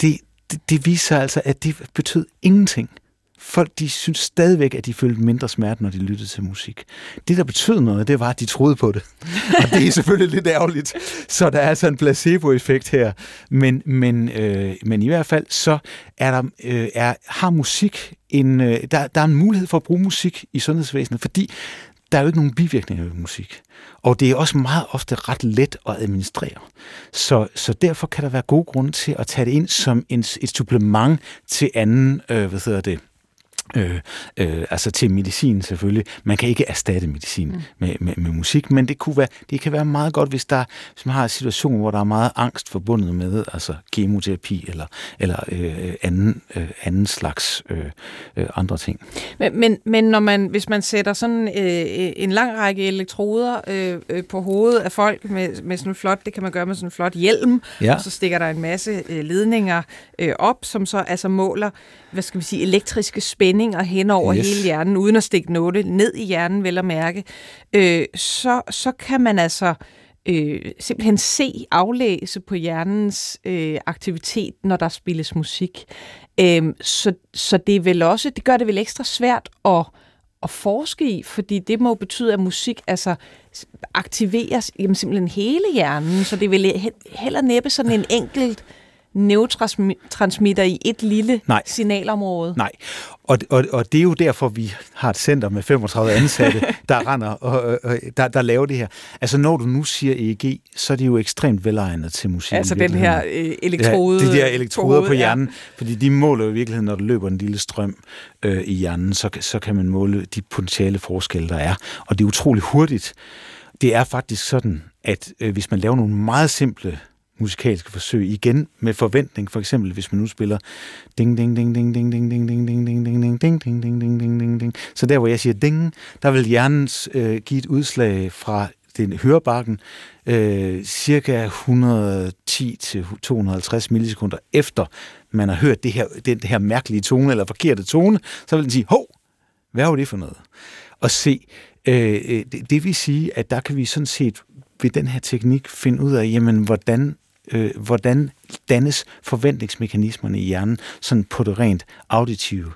det, det, det viser altså, at det betød ingenting folk de synes stadigvæk, at de følte mindre smerte, når de lyttede til musik. Det, der betød noget, det var, at de troede på det. <laughs> Og det er selvfølgelig lidt ærgerligt. Så der er altså en placebo-effekt her. Men, men, øh, men i hvert fald, så er der, øh, er, har musik en, øh, der, der er en mulighed for at bruge musik i sundhedsvæsenet, fordi der er jo ikke nogen bivirkninger ved musik. Og det er også meget ofte ret let at administrere. Så, så derfor kan der være gode grunde til at tage det ind som en, et supplement til anden, øh, hvad hedder det, Øh, øh, altså til medicin selvfølgelig. Man kan ikke erstatte medicin mm. med, med, med musik, men det, kunne være, det kan være meget godt, hvis, der, hvis man har en situation, hvor der er meget angst forbundet med altså kemoterapi eller, eller øh, anden, øh, anden slags øh, øh, andre ting. Men, men, men når man, hvis man sætter sådan øh, en lang række elektroder øh, øh, på hovedet af folk med, med sådan en flot, det kan man gøre med sådan en flot hjelm, ja. og så stikker der en masse øh, ledninger øh, op, som så altså måler hvad skal vi sige, elektriske spændinger hen over yes. hele hjernen, uden at stikke noget ned i hjernen, vel at mærke, øh, så, så kan man altså øh, simpelthen se, aflæse på hjernens øh, aktivitet, når der spilles musik. Øh, så, så det er vel også, det gør det vel ekstra svært at, at forske i, fordi det må betyde, at musik altså aktiveres jamen, simpelthen hele hjernen, så det vel heller næppe sådan en enkelt neurotransmitter i et lille Nej. signalområde. Nej, og, og, og det er jo derfor, vi har et center med 35 ansatte, <laughs> der render og, og der, der laver det her. Altså når du nu siger EEG, så er det jo ekstremt velegnet til musik. Altså den her øh, elektrode... Ja, de der elektroder på, hjernen, ja. fordi de måler jo i virkeligheden, når der løber en lille strøm øh, i hjernen, så, så kan man måle de potentiale forskelle, der er. Og det er utrolig hurtigt. Det er faktisk sådan, at øh, hvis man laver nogle meget simple musikalske forsøg igen med forventning. For eksempel, hvis man nu spiller ding, ding, ding, ding, ding, ding, ding, ding, ding, ding, ding, ding, ding, ding, ding, ding, ding, ding, ding. Så der, hvor jeg siger ding, der vil hjernen øh, give et udslag fra den hørebakken øh, cirka 110 til 250 millisekunder efter man har hørt det her, den her mærkelige tone eller forkerte tone, så vil den sige, hov, hvad var det for noget? Og se, øh, det, det vil sige, at der kan vi sådan set ved den her teknik finde ud af, jamen, hvordan øh, hvordan dannes forventningsmekanismerne i hjernen sådan på det rent auditive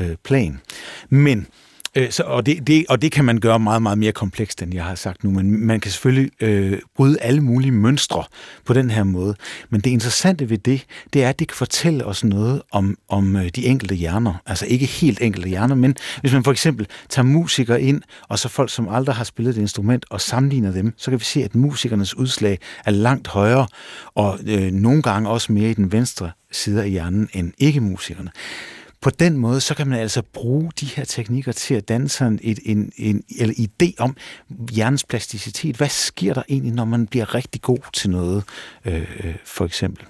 øh, plan. Men Øh, så, og, det, det, og det kan man gøre meget, meget mere komplekst, end jeg har sagt nu. Men man kan selvfølgelig øh, bryde alle mulige mønstre på den her måde. Men det interessante ved det, det er, at det kan fortælle os noget om, om øh, de enkelte hjerner. Altså ikke helt enkelte hjerner, men hvis man for eksempel tager musikere ind, og så folk, som aldrig har spillet et instrument, og sammenligner dem, så kan vi se, at musikernes udslag er langt højere, og øh, nogle gange også mere i den venstre side af hjernen end ikke-musikerne på den måde, så kan man altså bruge de her teknikker til at danne sådan et, en, en eller idé om hjernens plasticitet. Hvad sker der egentlig, når man bliver rigtig god til noget, øh, øh for eksempel?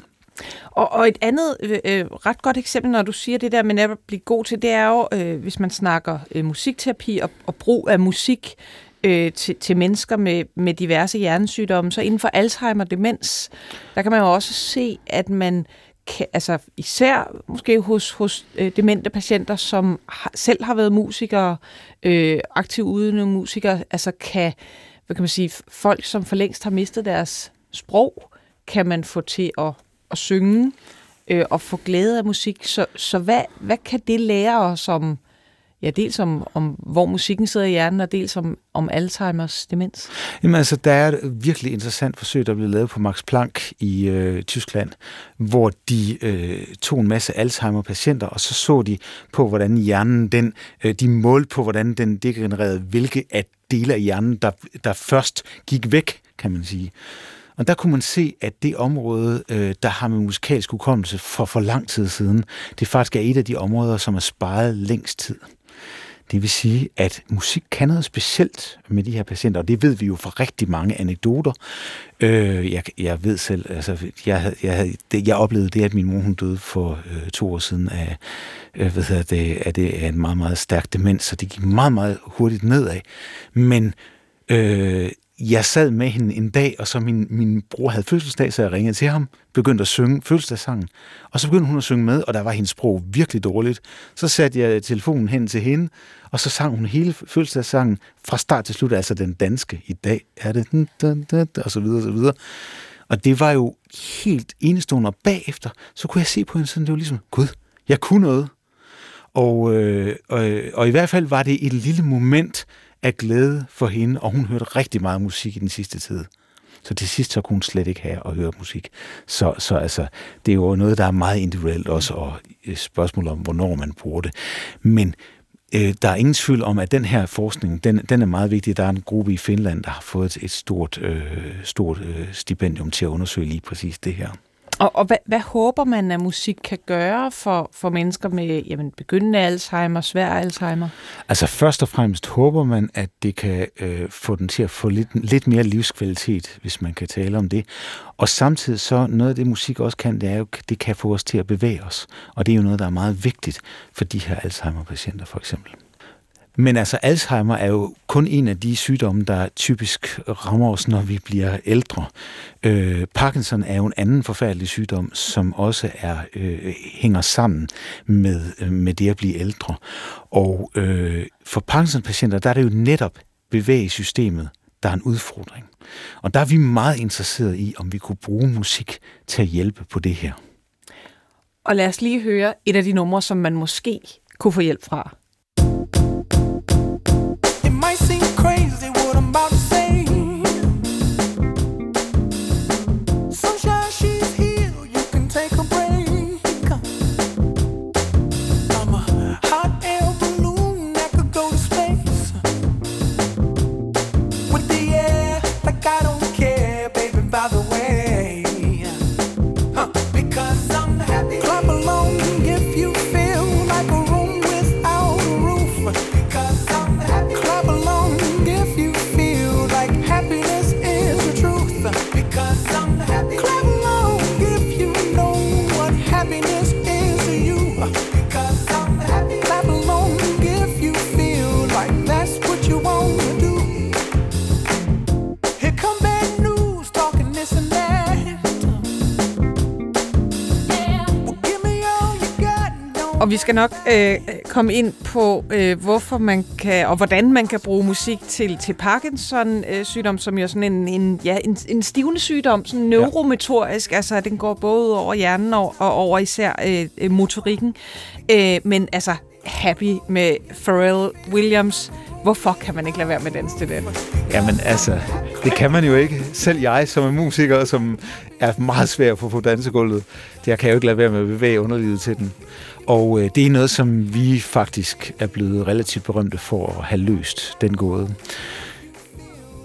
Og, og et andet øh, øh, ret godt eksempel, når du siger det der med at blive god til, det er jo, øh, hvis man snakker øh, musikterapi og, og brug af musik øh, til, til mennesker med, med diverse hjernesygdomme. Så inden for Alzheimer demens, der kan man jo også se, at man kan, altså især måske hos, hos øh, demente patienter, som har, selv har været musikere, øh, aktivt uden musikere, altså kan, hvad kan man sige, folk, som for længst har mistet deres sprog, kan man få til at, at synge øh, og få glæde af musik. Så, så hvad, hvad kan det lære os om, Ja, dels om, om hvor musikken sidder i hjernen, og dels om, om Alzheimers demens. Jamen altså, der er et virkelig interessant forsøg, der blev lavet på Max Planck i øh, Tyskland, hvor de øh, tog en masse Alzheimer-patienter, og så så de på, hvordan hjernen, den, øh, de målte på, hvordan den degenererede, hvilke af dele af hjernen, der, der først gik væk, kan man sige. Og der kunne man se, at det område, øh, der har med musikalsk hukommelse for for lang tid siden, det faktisk er et af de områder, som er sparet længst tid. Det vil sige, at musik kan noget specielt med de her patienter, og det ved vi jo fra rigtig mange anekdoter. Øh, jeg, jeg ved selv, altså, jeg, jeg, det, jeg oplevede det, at min mor hun døde for øh, to år siden af, øh, hvad hedder det, af, det, af en meget, meget stærk demens, så det gik meget, meget hurtigt nedad. Men øh, jeg sad med hende en dag, og så min, min bror havde fødselsdag, så jeg ringede til ham, begyndte at synge fødselsdagssangen, og så begyndte hun at synge med, og der var hendes sprog virkelig dårligt. Så satte jeg telefonen hen til hende, og så sang hun hele fødselsdagssangen fra start til slut, altså den danske. I dag er det... Og så videre, og så videre. Og det var jo helt enestående, og bagefter, så kunne jeg se på hende sådan, det var ligesom, gud, jeg kunne noget. Og, øh, og, øh, og i hvert fald var det et lille moment, af glæde for hende, og hun hørte rigtig meget musik i den sidste tid. Så til sidst så kunne hun slet ikke have at høre musik. Så, så altså, det er jo noget, der er meget individuelt også, og spørgsmål om, hvornår man bruger det. Men øh, der er ingen tvivl om, at den her forskning, den, den er meget vigtig. Der er en gruppe i Finland, der har fået et stort, øh, stort øh, stipendium til at undersøge lige præcis det her. Og, og hvad, hvad håber man, at musik kan gøre for, for mennesker med jamen, begyndende Alzheimer, svær Alzheimer? Altså først og fremmest håber man, at det kan øh, få den til at få lidt, lidt mere livskvalitet, hvis man kan tale om det. Og samtidig så noget af det musik også kan, det er jo, det kan få os til at bevæge os. Og det er jo noget, der er meget vigtigt for de her Alzheimer-patienter for eksempel. Men altså, Alzheimer er jo kun en af de sygdomme, der typisk rammer os, når vi bliver ældre. Øh, Parkinson er jo en anden forfærdelig sygdom, som også er øh, hænger sammen med, øh, med det at blive ældre. Og øh, for Parkinson-patienter, der er det jo netop bevægesystemet, der er en udfordring. Og der er vi meget interesseret i, om vi kunne bruge musik til at hjælpe på det her. Og lad os lige høre et af de numre, som man måske kunne få hjælp fra. Nok øh, komme ind på, øh, hvorfor man kan, og hvordan man kan bruge musik til, til Parkinson-sygdom, øh, som jo sådan en, en, ja, en, en stivende sygdom, sådan neuromotorisk, ja. altså den går både over hjernen og, og over især øh, øh motorikken. Øh, men altså, Happy med Pharrell Williams, hvorfor kan man ikke lade være med den til den? Jamen altså, det kan man jo ikke. Selv jeg, som er musiker, som er meget svær at få på dansegulvet, det kan jeg jo ikke lade være med at bevæge underlivet til den. Og øh, det er noget, som vi faktisk er blevet relativt berømte for at have løst, den gåde.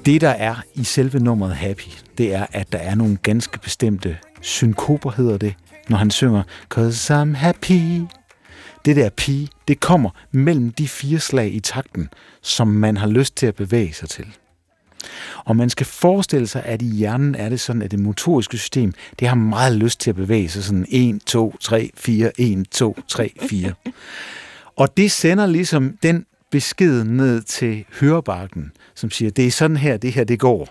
Det, der er i selve nummeret Happy, det er, at der er nogle ganske bestemte synkoper, hedder det, når han synger Cause I'm happy. Det der pige, det kommer mellem de fire slag i takten, som man har lyst til at bevæge sig til. Og man skal forestille sig, at i hjernen er det sådan, at det motoriske system, det har meget lyst til at bevæge sig sådan 1, 2, 3, 4, 1, 2, 3, 4. Og det sender ligesom den besked ned til hørebakken, som siger, det er sådan her, det her det går.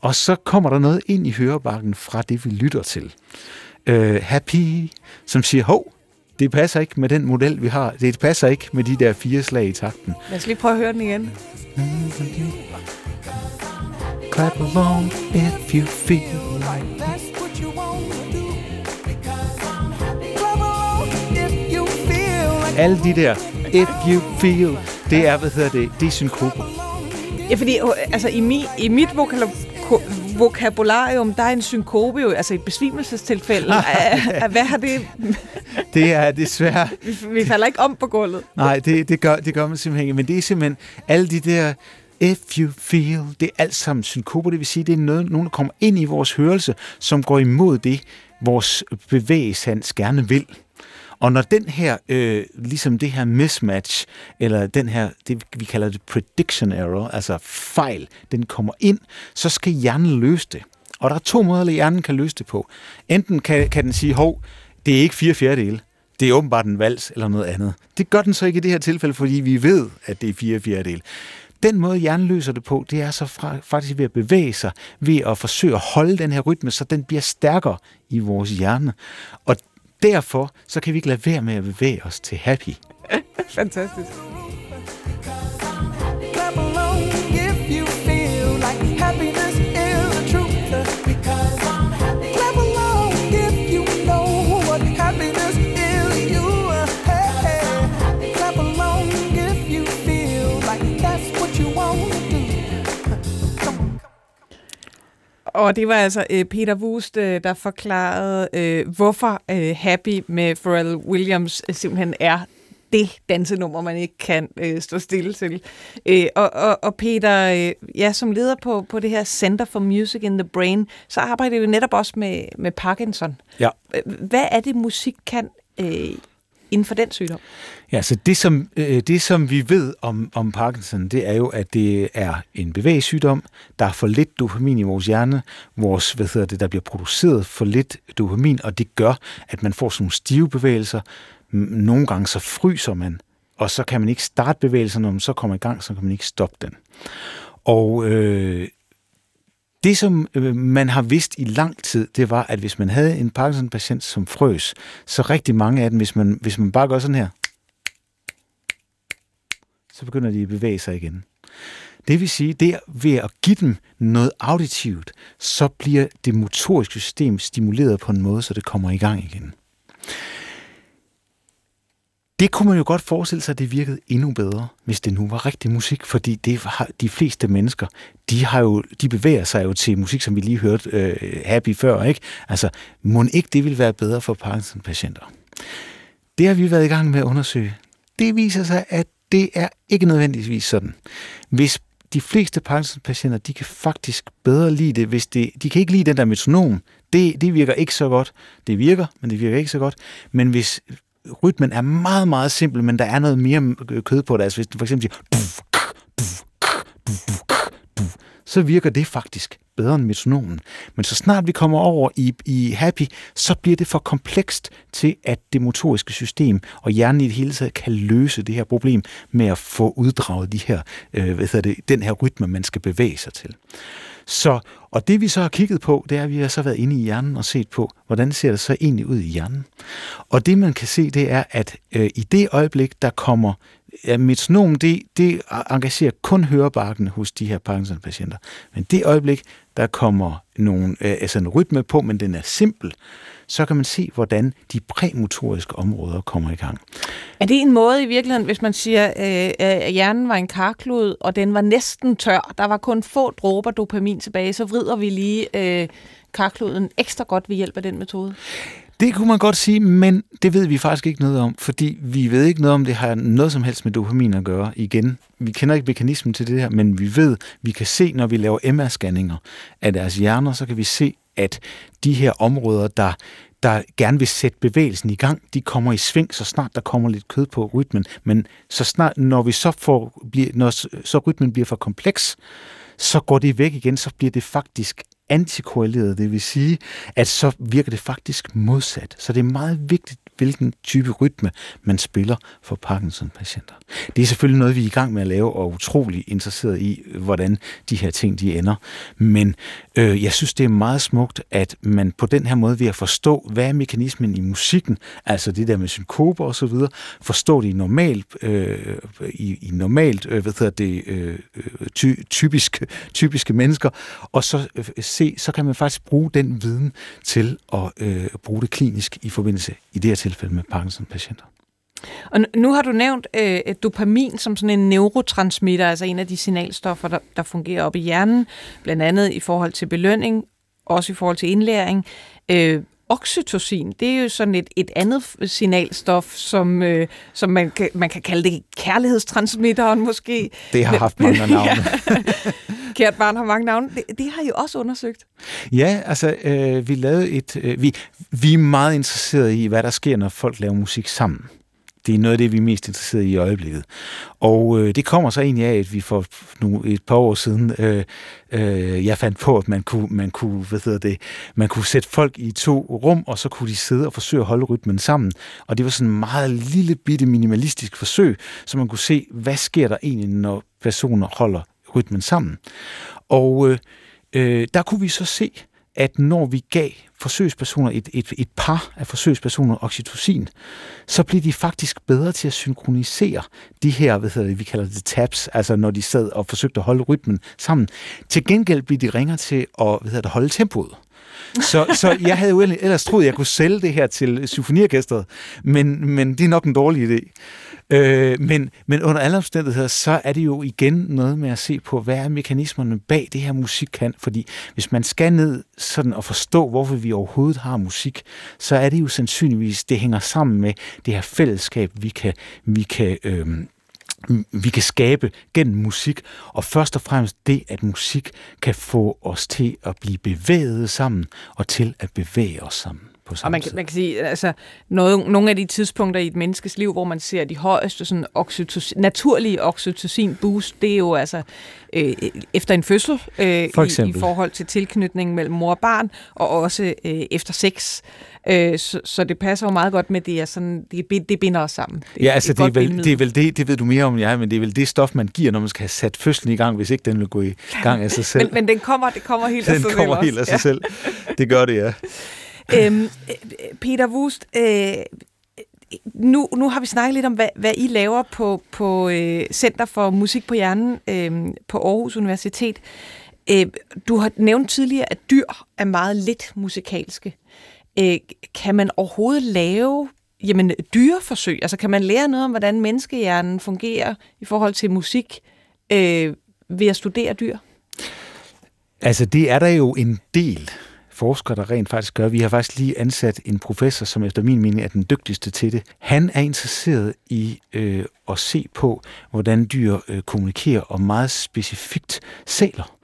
Og så kommer der noget ind i hørebakken fra det, vi lytter til. Uh, happy, som siger, hov, det passer ikke med den model, vi har. Det passer ikke med de der fire slag i takten. Lad os lige prøve at høre den igen. Clap along if you feel like Alle de der, if you feel, det er, hvad hedder det, det er synkoper. Ja, fordi altså, i, mi, i mit vokabularium, der er en synkope jo, altså et besvimelsestilfælde. <laughs> Hvad har det... <laughs> det er desværre... Vi, vi falder ikke om på gulvet. Nej, det, det, gør, det gør man simpelthen ikke. Men det er simpelthen alle de der If you feel, det er alt sammen synkoper, det vil sige, det er noget, nogen, der kommer ind i vores hørelse, som går imod det, vores bevægelsesans gerne vil. Og når den her, øh, ligesom det her mismatch, eller den her, det vi kalder det prediction error, altså fejl, den kommer ind, så skal hjernen løse det. Og der er to måder, at hjernen kan løse det på. Enten kan, kan den sige, hov, det er ikke fire fjerdedele, det er åbenbart en vals eller noget andet. Det gør den så ikke i det her tilfælde, fordi vi ved, at det er fire fjerdedele. Den måde, hjernen løser det på, det er så fra, faktisk ved at bevæge sig, ved at forsøge at holde den her rytme, så den bliver stærkere i vores hjerne. Og derfor så kan vi ikke lade være med at bevæge os til happy. <laughs> Fantastisk. Og det var altså øh, Peter Wust, øh, der forklarede, øh, hvorfor øh, Happy med Pharrell Williams øh, simpelthen er det dansenummer, man ikke kan øh, stå stille til. Øh, og, og, og Peter, øh, ja, som leder på, på det her Center for Music in the Brain, så arbejder vi netop også med, med Parkinson. Ja. Hvad er det, musik kan øh, inden for den sygdom? Ja, så det som, øh, det, som vi ved om, om Parkinson, det er jo, at det er en bevægelsessygdom. Der er for lidt dopamin i vores hjerne. Vores, hvad hedder det, der bliver produceret for lidt dopamin, og det gør, at man får sådan nogle stive bevægelser. Nogle gange så fryser man, og så kan man ikke starte bevægelsen, når man så kommer i gang, så kan man ikke stoppe den. Og øh, det, som øh, man har vidst i lang tid, det var, at hvis man havde en Parkinson-patient, som frøs, så rigtig mange af dem, hvis man, hvis man bare gør sådan her, så begynder de at bevæge sig igen. Det vil sige, det ved at give dem noget auditivt, så bliver det motoriske system stimuleret på en måde, så det kommer i gang igen. Det kunne man jo godt forestille sig, at det virkede endnu bedre, hvis det nu var rigtig musik, fordi det har de fleste mennesker, de, har jo, de bevæger sig jo til musik, som vi lige hørte øh, Happy før, ikke? Altså, må ikke det ville være bedre for Parkinson-patienter? Det har vi været i gang med at undersøge. Det viser sig, at det er ikke nødvendigvis sådan. Hvis de fleste Parkinson-patienter, de kan faktisk bedre lide det, hvis det, de kan ikke lide den der metronom. Det, det virker ikke så godt. Det virker, men det virker ikke så godt. Men hvis rytmen er meget, meget simpel, men der er noget mere kød på det. Altså hvis du for eksempel siger, så virker det faktisk bedre end metronomen. Men så snart vi kommer over i, i happy, så bliver det for komplekst til, at det motoriske system og hjernen i det hele taget kan løse det her problem med at få uddraget de her, øh, hvad det, den her rytme, man skal bevæge sig til. Så, og det vi så har kigget på, det er, at vi har så været inde i hjernen og set på, hvordan ser det så egentlig ud i hjernen. Og det man kan se, det er, at øh, i det øjeblik, der kommer ja, metronom, det, det engagerer kun hørebarken hos de her Parkinson-patienter. Men det øjeblik, der kommer nogle, øh, altså en rytme på, men den er simpel, så kan man se, hvordan de præmotoriske områder kommer i gang. Er det en måde i virkeligheden, hvis man siger, øh, at hjernen var en karklud, og den var næsten tør, der var kun få dråber dopamin tilbage, så vrider vi lige øh, karkluden ekstra godt ved hjælp af den metode? Det kunne man godt sige, men det ved vi faktisk ikke noget om, fordi vi ved ikke noget om, det har noget som helst med dopamin at gøre. Igen, vi kender ikke mekanismen til det her, men vi ved, vi kan se, når vi laver MR-scanninger af deres hjerner, så kan vi se, at de her områder, der der gerne vil sætte bevægelsen i gang, de kommer i sving, så snart der kommer lidt kød på rytmen. Men så snart, når vi så får, når så rytmen bliver for kompleks, så går det væk igen, så bliver det faktisk antikorreleret. Det vil sige, at så virker det faktisk modsat. Så det er meget vigtigt, hvilken type rytme man spiller for Parkinson-patienter. Det er selvfølgelig noget, vi er i gang med at lave, og utrolig interesseret i, hvordan de her ting de ender. Men øh, jeg synes, det er meget smukt, at man på den her måde ved at forstå, hvad er mekanismen i musikken, altså det der med synkoper og så videre, forstå det i normalt, øh, i, i normalt øh, hvad hedder det, øh, øh, ty, typisk, typiske mennesker, og så øh, se, så kan man faktisk bruge den viden til at øh, bruge det klinisk i forbindelse i det her tilfælde med Parkinson-patienter. Og nu har du nævnt øh, dopamin som sådan en neurotransmitter, altså en af de signalstoffer, der, der fungerer op i hjernen, blandt andet i forhold til belønning, også i forhold til indlæring. Øh, oxytocin, det er jo sådan et, et andet signalstof, som, øh, som man, kan, man kan kalde det kærlighedstransmitteren måske. Det har haft mange <laughs> navne. ja. <laughs> Kært barn har mange navne. Det, det har I også undersøgt. Ja, altså øh, vi lavede et... Øh, vi, vi er meget interesserede i, hvad der sker, når folk laver musik sammen. Det er noget af det, vi er mest interesseret i i øjeblikket. Og øh, det kommer så egentlig af, at vi for nu, et par år siden, øh, øh, jeg fandt på, at man kunne, man, kunne, hvad hedder det, man kunne sætte folk i to rum, og så kunne de sidde og forsøge at holde rytmen sammen. Og det var sådan en meget lille bitte minimalistisk forsøg, så man kunne se, hvad sker der egentlig, når personer holder rytmen sammen. Og øh, øh, der kunne vi så se, at når vi gav forsøgspersoner, et, et, et par af forsøgspersoner oxytocin, så blev de faktisk bedre til at synkronisere de her, hvad hedder det, vi kalder det taps, altså når de sad og forsøgte at holde rytmen sammen. Til gengæld blev de ringere til at hvad hedder det, holde tempoet. Så, så jeg havde jo ellers troet, at jeg kunne sælge det her til symfoniorkestret, men, men det er nok en dårlig idé. Øh, men, men under alle omstændigheder, så er det jo igen noget med at se på, hvad er mekanismerne bag det her musik kan. Fordi hvis man skal ned sådan og forstå, hvorfor vi overhovedet har musik, så er det jo sandsynligvis, det hænger sammen med det her fællesskab, vi kan, vi kan øh, vi kan skabe gennem musik, og først og fremmest det, at musik kan få os til at blive bevæget sammen, og til at bevæge os sammen på samme Og man kan, man kan sige, altså, noget, nogle af de tidspunkter i et menneskes liv, hvor man ser de højeste sådan oxytocin, naturlige oxytocin-boost, det er jo altså øh, efter en fødsel øh, For i, i forhold til tilknytningen mellem mor og barn, og også øh, efter sex. Øh, så, så det passer jo meget godt med, det er sådan, det, det binder os sammen. Det, ja, altså det er, det, vel, det er vel det, det ved du mere om jeg, men det er vel det stof, man giver, når man skal have sat fødslen i gang, hvis ikke den vil gå i gang af sig <laughs> selv. men, men den kommer, det kommer helt af sig selv Den kommer helt af sig selv. Det gør det, ja <laughs> øhm, øh, Peter Wust, øh, nu, nu har vi snakket lidt om, hvad, hvad I laver på, på øh, Center for Musik på Hjernen øh, på Aarhus Universitet. Øh, du har nævnt tidligere, at dyr er meget lidt musikalske. Øh, kan man overhovedet lave jamen, dyreforsøg? Altså kan man lære noget om, hvordan menneskehjernen fungerer i forhold til musik øh, ved at studere dyr? Altså det er der jo en del forskere, der rent faktisk gør. Vi har faktisk lige ansat en professor, som efter min mening er den dygtigste til det. Han er interesseret i øh, at se på, hvordan dyr øh, kommunikerer, og meget specifikt sæler.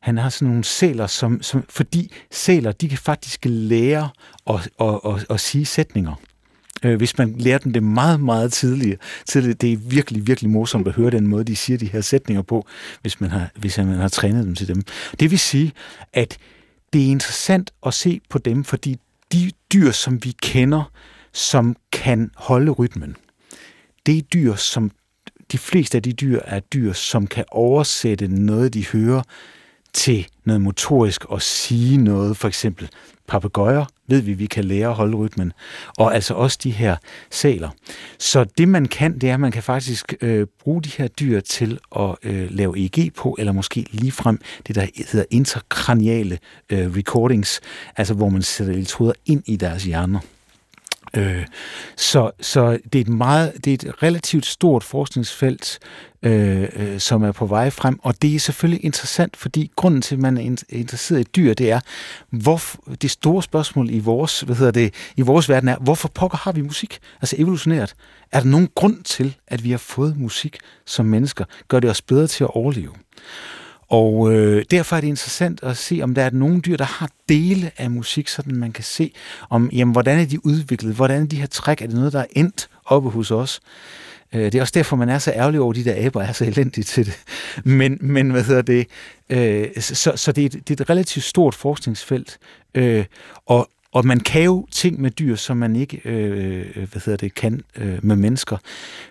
Han har sådan nogle sæler, som, som, fordi sæler, de kan faktisk lære at, at, at, at sige sætninger øh, hvis man lærer dem det meget, meget tidligere. tidligere. Det er virkelig, virkelig morsomt at høre den måde, de siger de her sætninger på, hvis man har, hvis man har trænet dem til dem. Det vil sige, at det er interessant at se på dem, fordi de dyr, som vi kender, som kan holde rytmen, det er dyr, som de fleste af de dyr er dyr, som kan oversætte noget, de hører, til noget motorisk og sige noget, for eksempel papegøjer ved vi, vi kan lære at holde rytmen, og altså også de her saler. Så det man kan, det er, at man kan faktisk øh, bruge de her dyr til at øh, lave EEG på, eller måske ligefrem det, der hedder interkraniale øh, recordings, altså hvor man sætter elektroder ind i deres hjerner. Øh, så, så det er et meget, det er et relativt stort forskningsfelt, øh, øh, som er på vej frem, og det er selvfølgelig interessant, fordi grunden til, at man er interesseret i dyr, det er, hvor det store spørgsmål i vores, hvad hedder det, i vores verden er, hvorfor pokker har vi musik? Altså evolutionært. Er der nogen grund til, at vi har fået musik som mennesker? Gør det os bedre til at overleve? Og øh, derfor er det interessant at se, om der er nogle dyr, der har dele af musik, sådan man kan se, om jamen, hvordan er de udviklet, hvordan er de her træk, er det noget, der er endt oppe hos os? Øh, det er også derfor, man er så ærgerlig over, at de der aber er så elendige til det. <laughs> Men, men hvad hedder det? Øh, så så det, er et, det er et relativt stort forskningsfelt, øh, og, og man kan jo ting med dyr, som man ikke øh, øh, hvad hedder det, kan øh, med mennesker.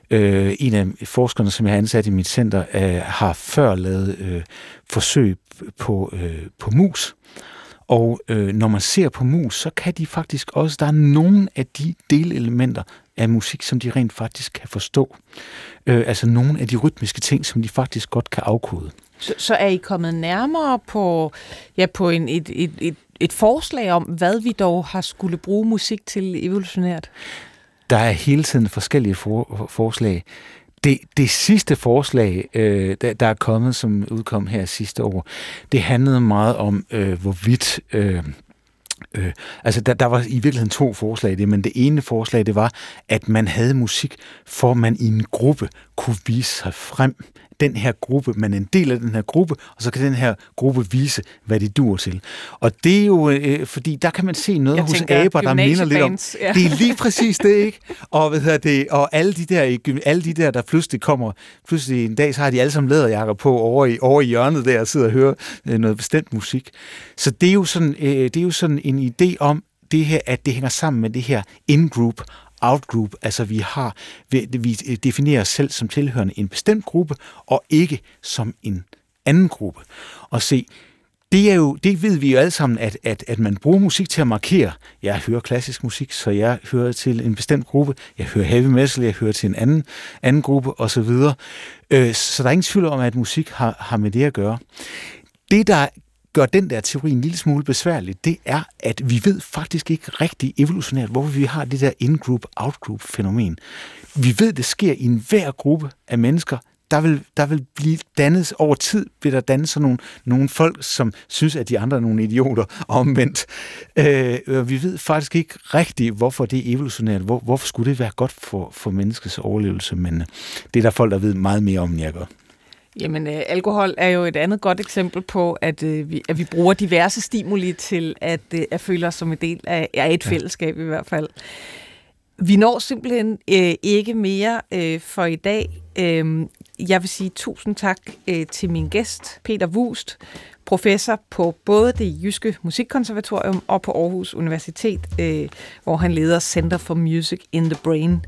Øh, en af forskerne, som jeg har ansat i mit center, øh, har før lavet øh, forsøg på, øh, på mus. Og øh, når man ser på mus, så kan de faktisk også, der er nogle af de delelementer af musik, som de rent faktisk kan forstå. Øh, altså nogle af de rytmiske ting, som de faktisk godt kan afkode. Så, så er I kommet nærmere på, ja, på en, et, et, et et forslag om, hvad vi dog har skulle bruge musik til evolutionært? Der er hele tiden forskellige for, forslag. Det, det sidste forslag, øh, der, der er kommet, som udkom her sidste år, det handlede meget om, øh, hvorvidt... Øh, Øh, altså, der, der var i virkeligheden to forslag i det, men det ene forslag, det var, at man havde musik, for man i en gruppe kunne vise sig frem den her gruppe, man er en del af den her gruppe, og så kan den her gruppe vise, hvad de dur til. Og det er jo, øh, fordi der kan man se noget Jeg hos aber, der minder lidt om... Ja. Det er lige præcis det, ikke? Og, hvad hedder det, og alle de, der, alle de der, der pludselig kommer, pludselig en dag, så har de alle sammen læderjakker på over i, over i hjørnet der og sidder og hører øh, noget bestemt musik. Så det er jo sådan, øh, det er jo sådan en idé om, det her, at det hænger sammen med det her in-group out-group, altså vi har, vi, definerer os selv som tilhørende en bestemt gruppe, og ikke som en anden gruppe. Og se, det, er jo, det ved vi jo alle sammen, at, at, at man bruger musik til at markere. Jeg hører klassisk musik, så jeg hører til en bestemt gruppe. Jeg hører heavy metal, jeg hører til en anden, anden gruppe osv. videre. Øh, så der er ingen tvivl om, at musik har, har med det at gøre. Det, der gør den der teori en lille smule besværlig, det er, at vi ved faktisk ikke rigtig evolutionært, hvorfor vi har det der in-group, out-group fænomen. Vi ved, det sker i enhver gruppe af mennesker, der vil, der vil blive dannet over tid, vil der danne sådan nogle, nogle folk, som synes, at de andre er nogle idioter, omvendt. Øh, vi ved faktisk ikke rigtigt, hvorfor det er evolutionært. Hvor, hvorfor skulle det være godt for, for menneskets overlevelse, men det er der folk, der ved meget mere om, end jeg gør. Jamen, øh, alkohol er jo et andet godt eksempel på, at, øh, vi, at vi bruger diverse stimuli til at, øh, at føle os som en del af, af et ja. fællesskab i hvert fald. Vi når simpelthen øh, ikke mere øh, for i dag. Øh, jeg vil sige tusind tak øh, til min gæst, Peter Wust, professor på både det Jyske Musikkonservatorium og på Aarhus Universitet, øh, hvor han leder Center for Music in the Brain.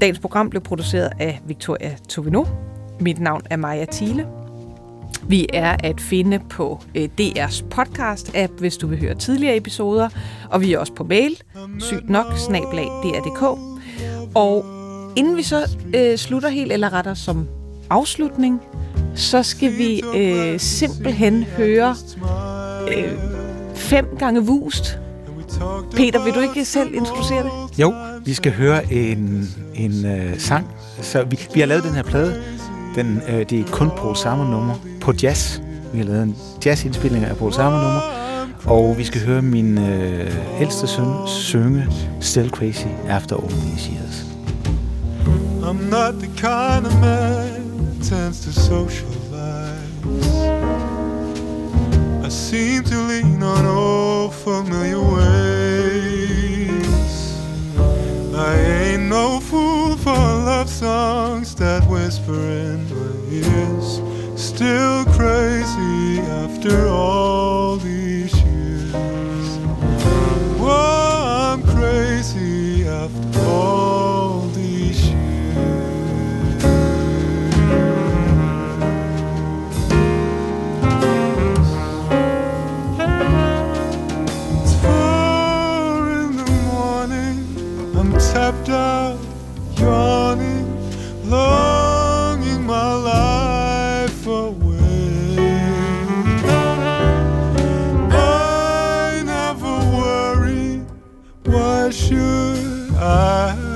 Dagens program blev produceret af Victoria Tovino. Mit navn er Maja Thiele. Vi er at finde på øh, DR's podcast-app, hvis du vil høre tidligere episoder, og vi er også på mail, sygt nok, snablag dr.dk. Og inden vi så øh, slutter helt, eller retter som afslutning, så skal vi øh, simpelthen høre øh, fem gange vust. Peter, vil du ikke selv introducere det? Jo, vi skal høre en, en øh, sang. Så vi, vi har lavet den her plade, den, øh, det er kun Paul Sammer nummer på jazz. Vi har lavet en jazzindspilling af Paul Sammer nummer. Og vi skal høre min øh, ældste søn synge Still Crazy After All These Years. I'm not the kind of man tends to socialize. I seem to lean on old familiar ways. I ain't no fool for love songs that whisper in is still crazy after all these years. Oh, I'm crazy after all these years. It's four in the morning, I'm tapped out. should I